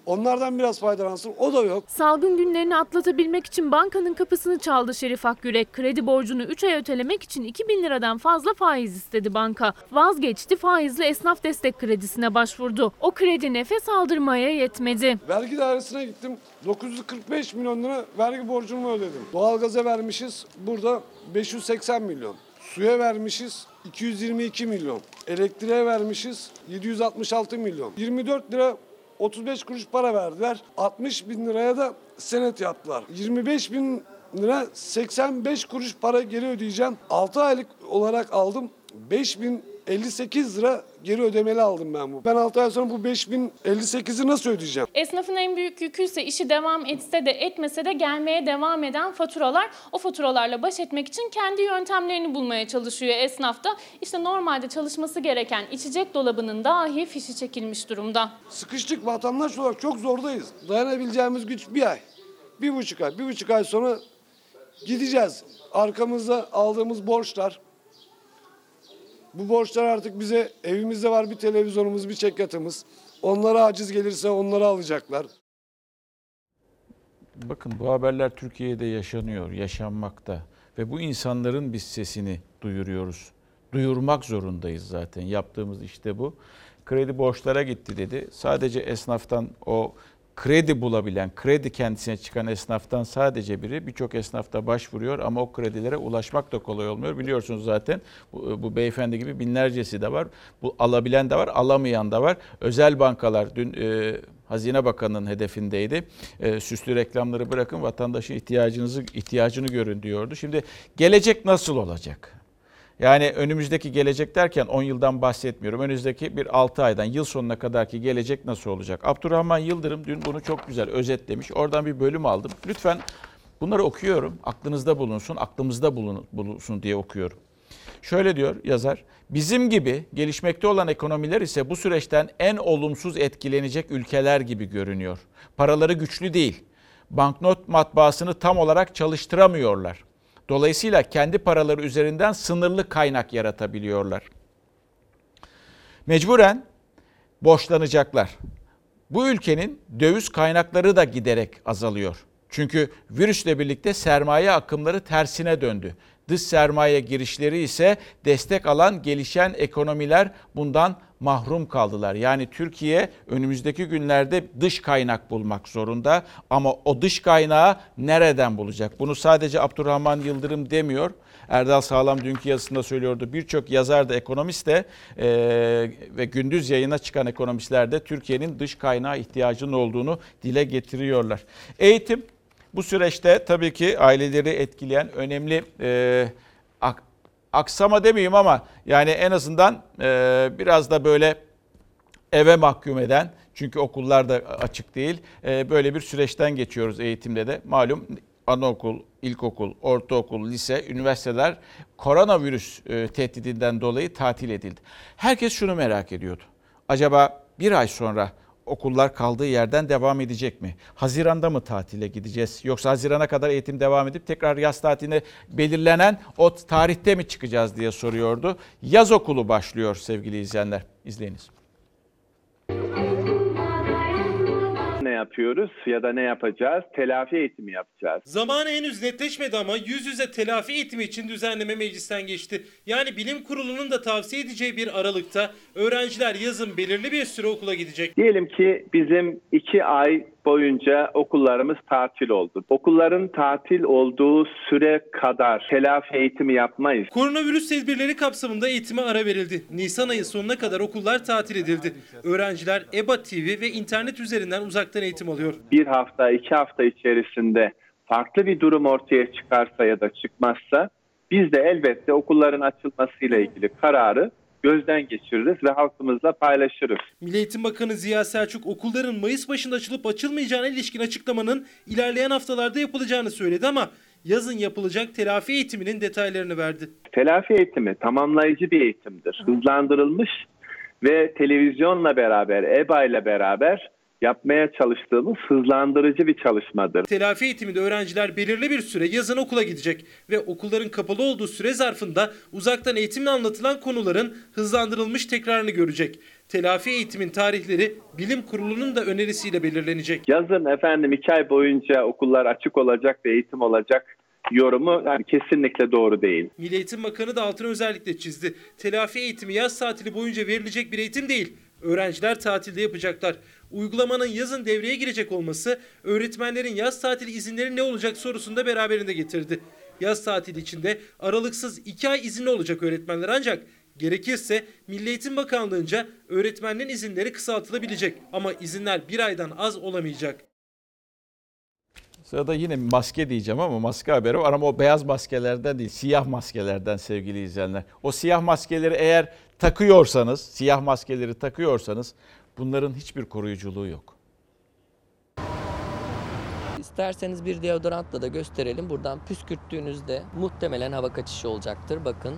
onlardan biraz faydalansın. O da yok. Salgın günlerini atlatabilmek için bankanın kapısını çaldı Şerif Akgürek. Kredi borcunu 3 ay ötelemek için 2000 liradan fazla faiz istedi banka. Vazgeçti faizli esnaf destek kredisine başvurdu. O kredi nefes aldırmaya yetmedi. Vergi dairesine gittim. 945 milyon lira vergi borcumu ödedim. Doğalgaza vermişiz burada 580 milyon. Suya vermişiz 222 milyon. Elektriğe vermişiz 766 milyon. 24 lira 35 kuruş para verdiler. 60 bin liraya da senet yaptılar. 25 bin lira 85 kuruş para geri ödeyeceğim. 6 aylık olarak aldım. 5058 lira geri ödemeli aldım ben bu. Ben 6 ay sonra bu 5058'i nasıl ödeyeceğim? Esnafın en büyük yükü ise işi devam etse de etmese de gelmeye devam eden faturalar. O faturalarla baş etmek için kendi yöntemlerini bulmaya çalışıyor esnaf da. İşte normalde çalışması gereken içecek dolabının dahi fişi çekilmiş durumda. Sıkıştık vatandaş olarak çok zordayız. Dayanabileceğimiz güç bir ay. Bir buçuk ay. Bir buçuk ay sonra gideceğiz. Arkamızda aldığımız borçlar. Bu borçlar artık bize evimizde var bir televizyonumuz, bir çekyatımız. Onlara aciz gelirse onları alacaklar. Bakın bu haberler Türkiye'de yaşanıyor, yaşanmakta ve bu insanların biz sesini duyuruyoruz. Duyurmak zorundayız zaten. Yaptığımız işte bu. Kredi borçlara gitti dedi. Sadece esnaftan o kredi bulabilen, kredi kendisine çıkan esnaftan sadece biri birçok esnafta başvuruyor ama o kredilere ulaşmak da kolay olmuyor. Biliyorsunuz zaten bu, bu beyefendi gibi binlercesi de var. Bu alabilen de var, alamayan da var. Özel bankalar dün e, Hazine Bakanı'nın hedefindeydi. E, süslü reklamları bırakın vatandaşın ihtiyacınızı ihtiyacını görün diyordu. Şimdi gelecek nasıl olacak? Yani önümüzdeki gelecek derken 10 yıldan bahsetmiyorum. Önümüzdeki bir 6 aydan yıl sonuna kadarki gelecek nasıl olacak? Abdurrahman Yıldırım dün bunu çok güzel özetlemiş. Oradan bir bölüm aldım. Lütfen bunları okuyorum. Aklınızda bulunsun, aklımızda bulun- bulunsun diye okuyorum. Şöyle diyor yazar. Bizim gibi gelişmekte olan ekonomiler ise bu süreçten en olumsuz etkilenecek ülkeler gibi görünüyor. Paraları güçlü değil. Banknot matbaasını tam olarak çalıştıramıyorlar. Dolayısıyla kendi paraları üzerinden sınırlı kaynak yaratabiliyorlar. Mecburen borçlanacaklar. Bu ülkenin döviz kaynakları da giderek azalıyor. Çünkü virüsle birlikte sermaye akımları tersine döndü. Dış sermaye girişleri ise destek alan gelişen ekonomiler bundan mahrum kaldılar. Yani Türkiye önümüzdeki günlerde dış kaynak bulmak zorunda ama o dış kaynağı nereden bulacak? Bunu sadece Abdurrahman Yıldırım demiyor. Erdal Sağlam dünkü yazısında söylüyordu. Birçok yazar da ekonomist de e, ve gündüz yayına çıkan ekonomistler de Türkiye'nin dış kaynağı ihtiyacının olduğunu dile getiriyorlar. Eğitim bu süreçte tabii ki aileleri etkileyen önemli e, aksama demeyeyim ama yani en azından e, biraz da böyle eve mahkum eden çünkü okullar da açık değil e, böyle bir süreçten geçiyoruz eğitimde de malum anaokul, ilkokul, ortaokul, lise, üniversiteler koronavirüs e, tehdidinden dolayı tatil edildi. Herkes şunu merak ediyordu. Acaba bir ay sonra okullar kaldığı yerden devam edecek mi? Haziranda mı tatile gideceğiz? Yoksa Haziran'a kadar eğitim devam edip tekrar yaz tatiline belirlenen o tarihte mi çıkacağız diye soruyordu. Yaz okulu başlıyor sevgili izleyenler. İzleyiniz. Ne yapıyoruz ya da ne yapacağız? Telafi eğitimi yapacağız. Zamanı henüz netleşmedi ama yüz yüze telafi eğitimi için düzenleme meclisten geçti. Yani bilim kurulunun da tavsiye edeceği bir aralıkta öğrenciler yazın belirli bir süre okula gidecek. Diyelim ki bizim iki ay boyunca okullarımız tatil oldu. Okulların tatil olduğu süre kadar telafi eğitimi yapmayız. Koronavirüs tedbirleri kapsamında eğitime ara verildi. Nisan ayı sonuna kadar okullar tatil edildi. Öğrenciler EBA TV ve internet üzerinden uzaktan eğitim alıyor. Bir hafta, iki hafta içerisinde farklı bir durum ortaya çıkarsa ya da çıkmazsa biz de elbette okulların açılmasıyla ilgili kararı gözden geçiririz ve halkımızla paylaşırız. Milli Eğitim Bakanı Ziya Selçuk okulların Mayıs başında açılıp açılmayacağına ilişkin açıklamanın ilerleyen haftalarda yapılacağını söyledi ama yazın yapılacak telafi eğitiminin detaylarını verdi. Telafi eğitimi tamamlayıcı bir eğitimdir. Hızlandırılmış ve televizyonla beraber, EBA ile beraber yapmaya çalıştığımız hızlandırıcı bir çalışmadır. Telafi eğitiminde öğrenciler belirli bir süre yazın okula gidecek ve okulların kapalı olduğu süre zarfında uzaktan eğitimle anlatılan konuların hızlandırılmış tekrarını görecek. Telafi eğitimin tarihleri bilim kurulunun da önerisiyle belirlenecek. Yazın efendim iki ay boyunca okullar açık olacak ve eğitim olacak yorumu yani kesinlikle doğru değil. Milli Eğitim Bakanı da altını özellikle çizdi. Telafi eğitimi yaz tatili boyunca verilecek bir eğitim değil. Öğrenciler tatilde yapacaklar. Uygulamanın yazın devreye girecek olması öğretmenlerin yaz tatili izinleri ne olacak sorusunu da beraberinde getirdi. Yaz tatili içinde aralıksız 2 ay izinli olacak öğretmenler ancak gerekirse Milli Eğitim Bakanlığı'nca öğretmenlerin izinleri kısaltılabilecek ama izinler bir aydan az olamayacak. Sırada yine maske diyeceğim ama maske haberi var ama o beyaz maskelerden değil siyah maskelerden sevgili izleyenler. O siyah maskeleri eğer takıyorsanız, siyah maskeleri takıyorsanız bunların hiçbir koruyuculuğu yok. İsterseniz bir deodorantla da gösterelim. Buradan püskürttüğünüzde muhtemelen hava kaçışı olacaktır. Bakın.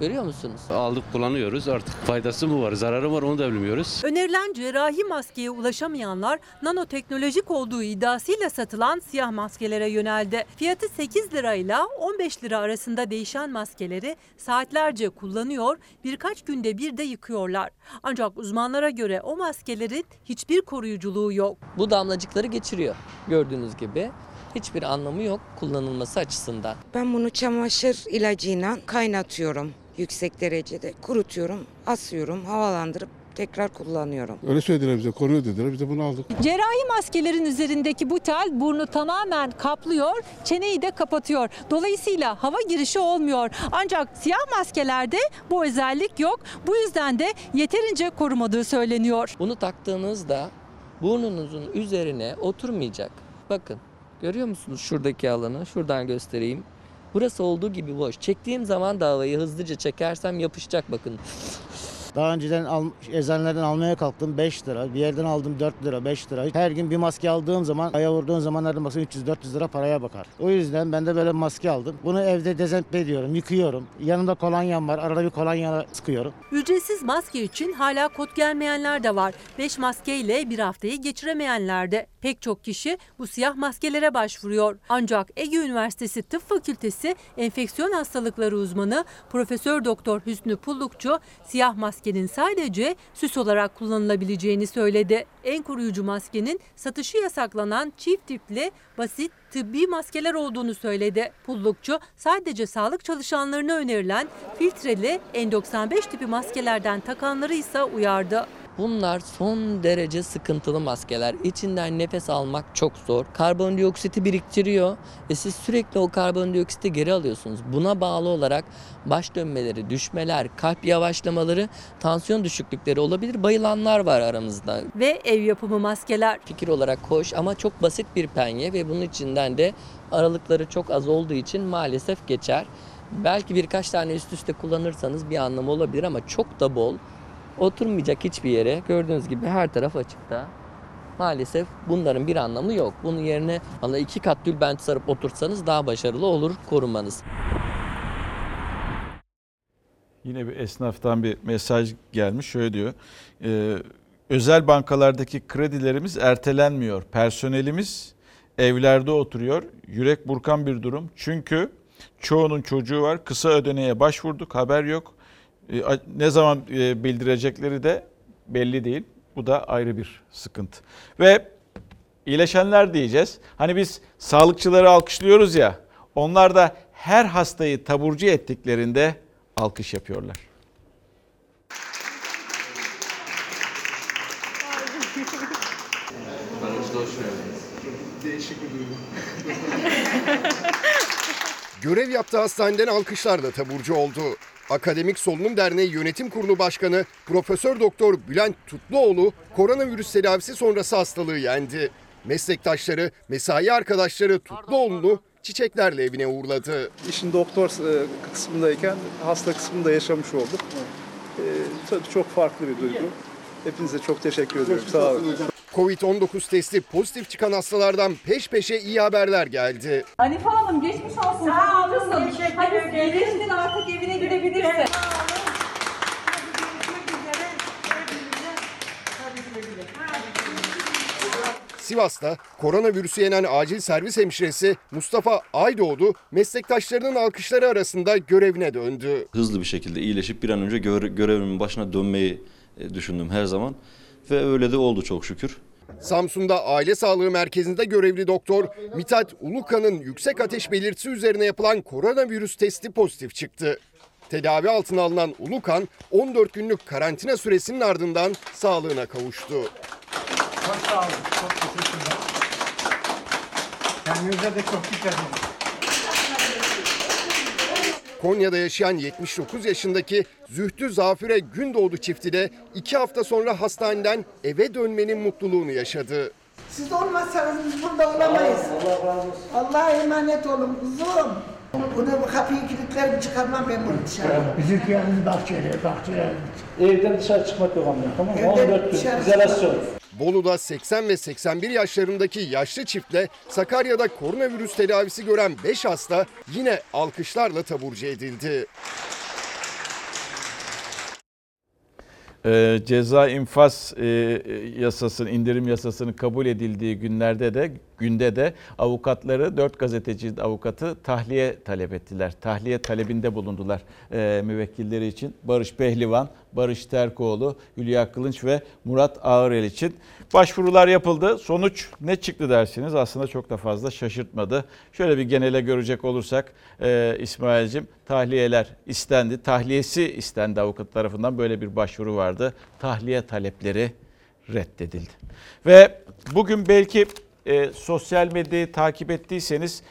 Görüyor musunuz? Aldık kullanıyoruz artık faydası mı var zararı var onu da bilmiyoruz. Önerilen cerrahi maskeye ulaşamayanlar nanoteknolojik olduğu iddiasıyla satılan siyah maskelere yöneldi. Fiyatı 8 lirayla 15 lira arasında değişen maskeleri saatlerce kullanıyor, birkaç günde bir de yıkıyorlar. Ancak uzmanlara göre o maskelerin hiçbir koruyuculuğu yok. Bu damlacıkları geçiriyor. Gördüğünüz gibi hiçbir anlamı yok kullanılması açısından. Ben bunu çamaşır ilacıyla kaynatıyorum yüksek derecede. Kurutuyorum, asıyorum, havalandırıp tekrar kullanıyorum. Öyle söylediler bize koruyor dediler biz de bunu aldık. Cerrahi maskelerin üzerindeki bu tel burnu tamamen kaplıyor, çeneyi de kapatıyor. Dolayısıyla hava girişi olmuyor. Ancak siyah maskelerde bu özellik yok. Bu yüzden de yeterince korumadığı söyleniyor. Bunu taktığınızda burnunuzun üzerine oturmayacak. Bakın görüyor musunuz şuradaki alanı? Şuradan göstereyim. Burası olduğu gibi boş. Çektiğim zaman da havayı hızlıca çekersem yapışacak bakın. Daha önceden al, eczaneden almaya kalktım 5 lira. Bir yerden aldım 4 lira 5 lira. Her gün bir maske aldığım zaman aya vurduğun zaman nereden baksan 300-400 lira paraya bakar. O yüzden ben de böyle maske aldım. Bunu evde dezenfekte ediyorum, yıkıyorum. Yanımda kolonyam var. Arada bir kolonya sıkıyorum. Ücretsiz maske için hala kod gelmeyenler de var. 5 maskeyle bir haftayı geçiremeyenler de. Pek çok kişi bu siyah maskelere başvuruyor. Ancak Ege Üniversitesi Tıp Fakültesi Enfeksiyon Hastalıkları uzmanı Profesör Doktor Hüsnü Pullukçu siyah maskenin sadece süs olarak kullanılabileceğini söyledi. En koruyucu maskenin satışı yasaklanan çift tipli basit tıbbi maskeler olduğunu söyledi. Pullukçu sadece sağlık çalışanlarına önerilen filtreli N95 tipi maskelerden takanları ise uyardı. Bunlar son derece sıkıntılı maskeler. İçinden nefes almak çok zor. Karbondioksiti biriktiriyor ve siz sürekli o karbondioksiti geri alıyorsunuz. Buna bağlı olarak baş dönmeleri, düşmeler, kalp yavaşlamaları, tansiyon düşüklükleri olabilir. Bayılanlar var aramızda. Ve ev yapımı maskeler. Fikir olarak hoş ama çok basit bir penye ve bunun içinden de aralıkları çok az olduğu için maalesef geçer. Belki birkaç tane üst üste kullanırsanız bir anlamı olabilir ama çok da bol oturmayacak hiçbir yere. Gördüğünüz gibi her taraf açıkta. Maalesef bunların bir anlamı yok. Bunun yerine valla iki kat tülbent sarıp otursanız daha başarılı olur korumanız. Yine bir esnaftan bir mesaj gelmiş. Şöyle diyor. e, özel bankalardaki kredilerimiz ertelenmiyor. Personelimiz evlerde oturuyor. Yürek burkan bir durum. Çünkü çoğunun çocuğu var. Kısa ödeneğe başvurduk. Haber yok. E, ne zaman e, bildirecekleri de belli değil. Bu da ayrı bir sıkıntı. Ve iyileşenler diyeceğiz. Hani biz sağlıkçıları alkışlıyoruz ya. Onlar da her hastayı taburcu ettiklerinde alkış yapıyorlar. Değişik. Görev yaptığı hastaneden alkışlarla taburcu oldu. Akademik Solunum Derneği Yönetim Kurulu Başkanı Profesör Doktor Bülent Tutluoğlu koronavirüs tedavisi sonrası hastalığı yendi. Meslektaşları, mesai arkadaşları Tutluoğlu'nu çiçeklerle evine uğurladı. İşin doktor e, kısmındayken hasta kısmında yaşamış olduk. E, tabii çok farklı bir duygu. Hepinize çok teşekkür ediyorum. Sağ olun. Covid-19 testi pozitif çıkan hastalardan peş peşe iyi haberler geldi. Hanife Hanım geçmiş olsun. Sağ olun. Hadi iyileştin artık evine gidebilirsin. Sivas'ta koronavirüsü yenen acil servis hemşiresi Mustafa Aydoğdu meslektaşlarının alkışları arasında görevine döndü. hızlı bir şekilde iyileşip bir an önce göre- görevimin başına dönmeyi e, düşündüm her zaman. Ve öyle de oldu çok şükür. Samsun'da aile sağlığı merkezinde görevli doktor Mithat Ulukan'ın yüksek ateş belirtisi üzerine yapılan koronavirüs testi pozitif çıktı. Tedavi altına alınan Ulukan 14 günlük karantina süresinin ardından sağlığına kavuştu. Çok sağ olun. Çok teşekkürler. Kendinize de çok dikkat edin. Konya'da yaşayan 79 yaşındaki Zühtü Zafire Gündoğdu çifti de 2 hafta sonra hastaneden eve dönmenin mutluluğunu yaşadı. Siz olmazsanız biz burada olamayız. Allah'a emanet olun kuzum. Bunu bu kapıyı kilitlerim çıkarmam ben bunu dışarı. Bizimki yalnız bahçeli, bahçeli. Evden dışarı çıkmak yok amca tamam mı? Evden 14 gün dışarı izolasyon. Bolu'da 80 ve 81 yaşlarındaki yaşlı çiftle Sakarya'da koronavirüs tedavisi gören 5 hasta yine alkışlarla taburcu edildi. Ee, ceza infaz e, yasasının indirim yasasının kabul edildiği günlerde de günde de avukatları dört gazeteci avukatı tahliye talep ettiler. Tahliye talebinde bulundular e, müvekkilleri için. Barış Pehlivan, Barış Terkoğlu, Hülya Kılınç ve Murat Ağırel için başvurular yapıldı. Sonuç ne çıktı dersiniz? Aslında çok da fazla şaşırtmadı. Şöyle bir genele görecek olursak e, İsmail'cim tahliyeler istendi. Tahliyesi istendi avukat tarafından böyle bir başvuru vardı. Tahliye talepleri reddedildi. Ve bugün belki e, sosyal medyayı takip ettiyseniz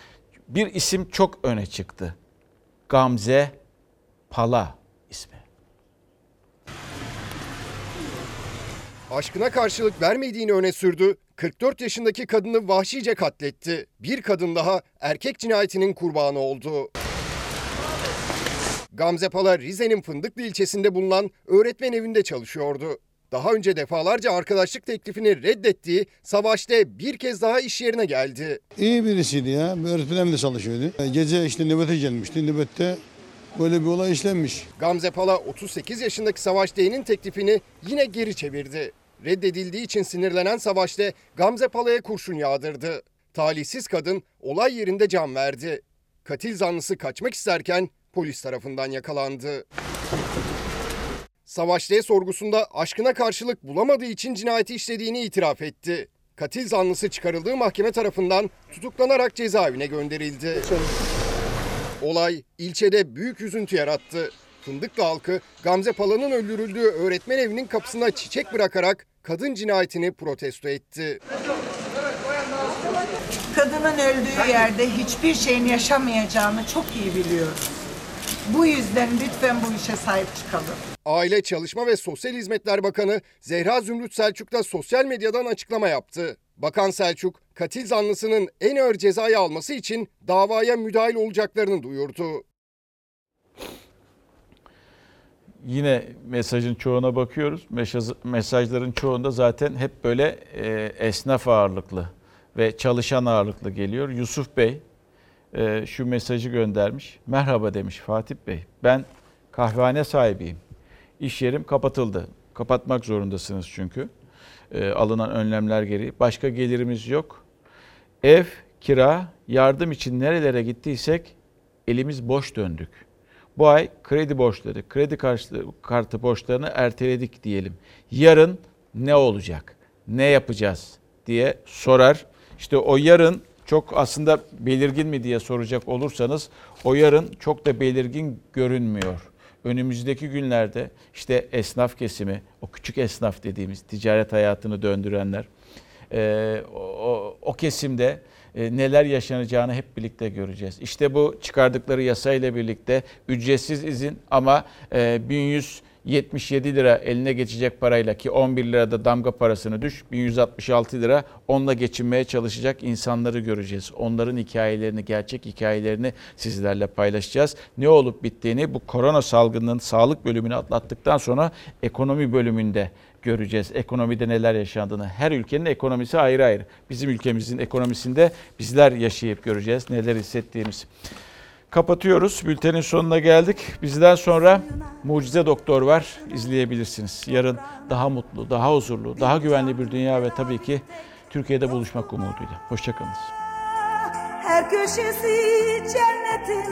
bir isim çok öne çıktı. Gamze Pala Aşkına karşılık vermediğini öne sürdü. 44 yaşındaki kadını vahşice katletti. Bir kadın daha erkek cinayetinin kurbanı oldu. Gamze Pala Rize'nin Fındıklı ilçesinde bulunan öğretmen evinde çalışıyordu. Daha önce defalarca arkadaşlık teklifini reddettiği Savaş'ta bir kez daha iş yerine geldi. İyi birisiydi ya. Öğretmenim de çalışıyordu. Gece işte nöbete gelmişti. Nöbette böyle bir olay işlenmiş. Gamze Pala 38 yaşındaki Savaş D'nin teklifini yine geri çevirdi. Reddedildiği için sinirlenen Savaş D Gamze Pala'ya kurşun yağdırdı. Talihsiz kadın olay yerinde can verdi. Katil zanlısı kaçmak isterken polis tarafından yakalandı. Savaş D sorgusunda aşkına karşılık bulamadığı için cinayeti işlediğini itiraf etti. Katil zanlısı çıkarıldığı mahkeme tarafından tutuklanarak cezaevine gönderildi. Olay ilçede büyük üzüntü yarattı. Fındıklı halkı Gamze Pala'nın öldürüldüğü öğretmen evinin kapısına çiçek bırakarak kadın cinayetini protesto etti. Kadının öldüğü yerde hiçbir şeyin yaşamayacağını çok iyi biliyoruz. Bu yüzden lütfen bu işe sahip çıkalım. Aile Çalışma ve Sosyal Hizmetler Bakanı Zehra Zümrüt Selçuk da sosyal medyadan açıklama yaptı. Bakan Selçuk, katil zanlısının en ağır cezayı alması için davaya müdahil olacaklarını duyurdu. Yine mesajın çoğuna bakıyoruz. Mesaj- Mesajların çoğunda zaten hep böyle e, esnaf ağırlıklı ve çalışan ağırlıklı geliyor. Yusuf Bey e, şu mesajı göndermiş. Merhaba demiş Fatih Bey. Ben kahvehane sahibiyim. İş yerim kapatıldı. Kapatmak zorundasınız çünkü. E, alınan önlemler gereği. Başka gelirimiz yok. Ev, kira, yardım için nerelere gittiysek elimiz boş döndük. Bu ay kredi borçları, kredi kartı borçlarını erteledik diyelim. Yarın ne olacak? Ne yapacağız diye sorar. İşte o yarın çok aslında belirgin mi diye soracak olursanız o yarın çok da belirgin görünmüyor. Önümüzdeki günlerde işte esnaf kesimi, o küçük esnaf dediğimiz ticaret hayatını döndürenler, e, o, o- kesimde e, neler yaşanacağını hep birlikte göreceğiz. İşte bu çıkardıkları yasayla birlikte ücretsiz izin ama e, 1177 lira eline geçecek parayla ki 11 lirada damga parasını düş 1166 lira onunla geçinmeye çalışacak insanları göreceğiz. Onların hikayelerini, gerçek hikayelerini sizlerle paylaşacağız. Ne olup bittiğini bu korona salgınının sağlık bölümünü atlattıktan sonra ekonomi bölümünde göreceğiz. Ekonomide neler yaşandığını. Her ülkenin ekonomisi ayrı ayrı. Bizim ülkemizin ekonomisinde bizler yaşayıp göreceğiz neler hissettiğimiz. Kapatıyoruz. Bültenin sonuna geldik. Bizden sonra Mucize Doktor var. İzleyebilirsiniz. Yarın daha mutlu, daha huzurlu, daha güvenli bir dünya ve tabii ki Türkiye'de buluşmak umuduyla. Hoşçakalınız. Her köşesi cennetin